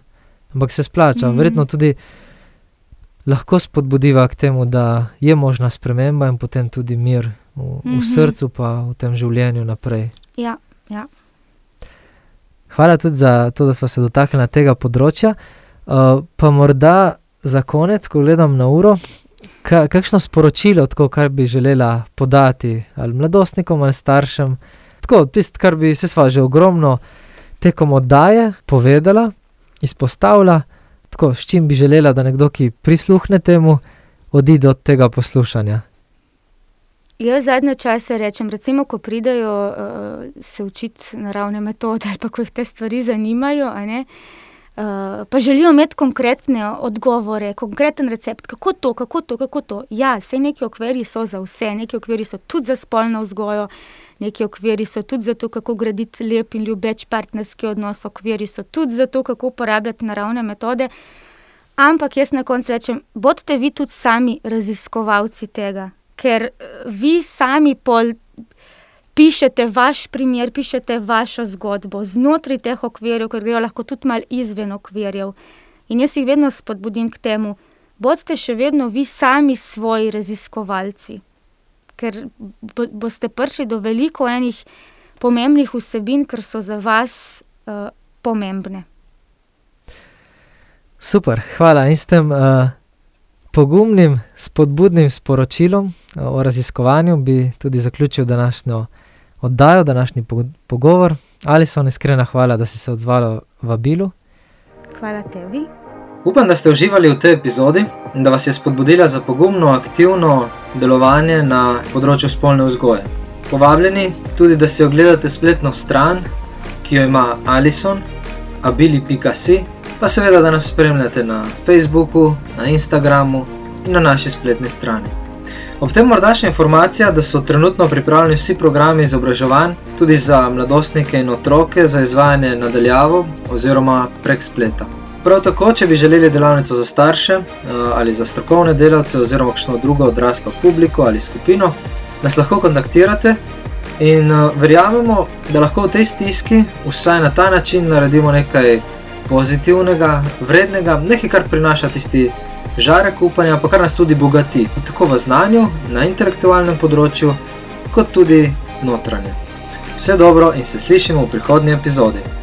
Ampak se splača, Mhm. verjetno tudi lahko spodbudiva k temu, da je možna sprememba in potem tudi mir v, v Mhm. srcu, pa v tem življenju naprej. Ja, ja. Hvala tudi za to, da smo se dotaknili tega področja. Uh, pa morda za konec, ko gledam na uro, ka, kakšno sporočilo, tako, kar bi želela podati ali mladostnikom ali staršem. Tako, tisto, kar bi se sva že ogromno tekom oddaje povedala, izpostavila, tako, s čim bi želela, da nekdo, ki prisluhne temu, odide od tega poslušanja. Jaz zadnje čase rečem, recimo, ko pridejo uh, se učiti naravne metode ali pa ko jih te stvari zanimajo, uh, pa želijo imeti konkretne odgovore, konkreten recept, kako to, kako to, kako to. Ja, vse neki okviri so za vse, neki okviri so tudi za spolno vzgojo, neki okviri so tudi za to, kako graditi lep in ljubeč partnerski odnos, okviri so tudi za to, kako uporabljati naravne metode. Ampak jaz na koncu rečem, bodite vi tudi sami raziskovalci tega ker eh, vi sami pol pišete vaš primer, pišete vašo zgodbo znotraj teh okvirjev, ker grejo lahko tudi mal izven okvirjev. In jaz jih vedno spodbudim k temu, bodite še vedno vi sami svoji raziskovalci, ker bo, boste prišli do veliko enih pomembnih vsebin, ker so za vas uh, pomembne. Super, hvala. In s tem uh, pogumnim, spodbudnim sporočilom o raziskovanju bi tudi zaključil današnjo oddajo, današnji pogovor. Ali so iskrena hvala, da si se odzvala v vabilu. Hvala tebi. Upam, da ste uživali v tej epizodi in da vas je spodbudila za pogumno, aktivno delovanje na področju spolne vzgoje. Povabljeni tudi, da si ogledate spletno stran, ki jo ima Alison, abili.si, pa seveda, da nas spremljate na Facebooku, na Instagramu in na naši spletni strani. Ob tem morda še informacija, da so trenutno pripravljeni vsi programi izobraževanj, tudi za mladostnike in otroke, za izvajanje nadaljavo oziroma prek spleta. Prav tako, če bi želeli delavnico za starše eh, ali za strokovne delavce oziroma kakšno drugo odraslo publiko ali skupino, nas lahko kontaktirate in eh, verjamemo, da lahko v tej stiski vsaj na ta način naredimo nekaj pozitivnega, vrednega, nekaj, kar prinaša tisti žarek upanja, pa kar nas tudi bogati, tako v znanju, na intelektualnem področju, kot tudi notranje. Vse dobro in se slišimo v prihodnji epizodi.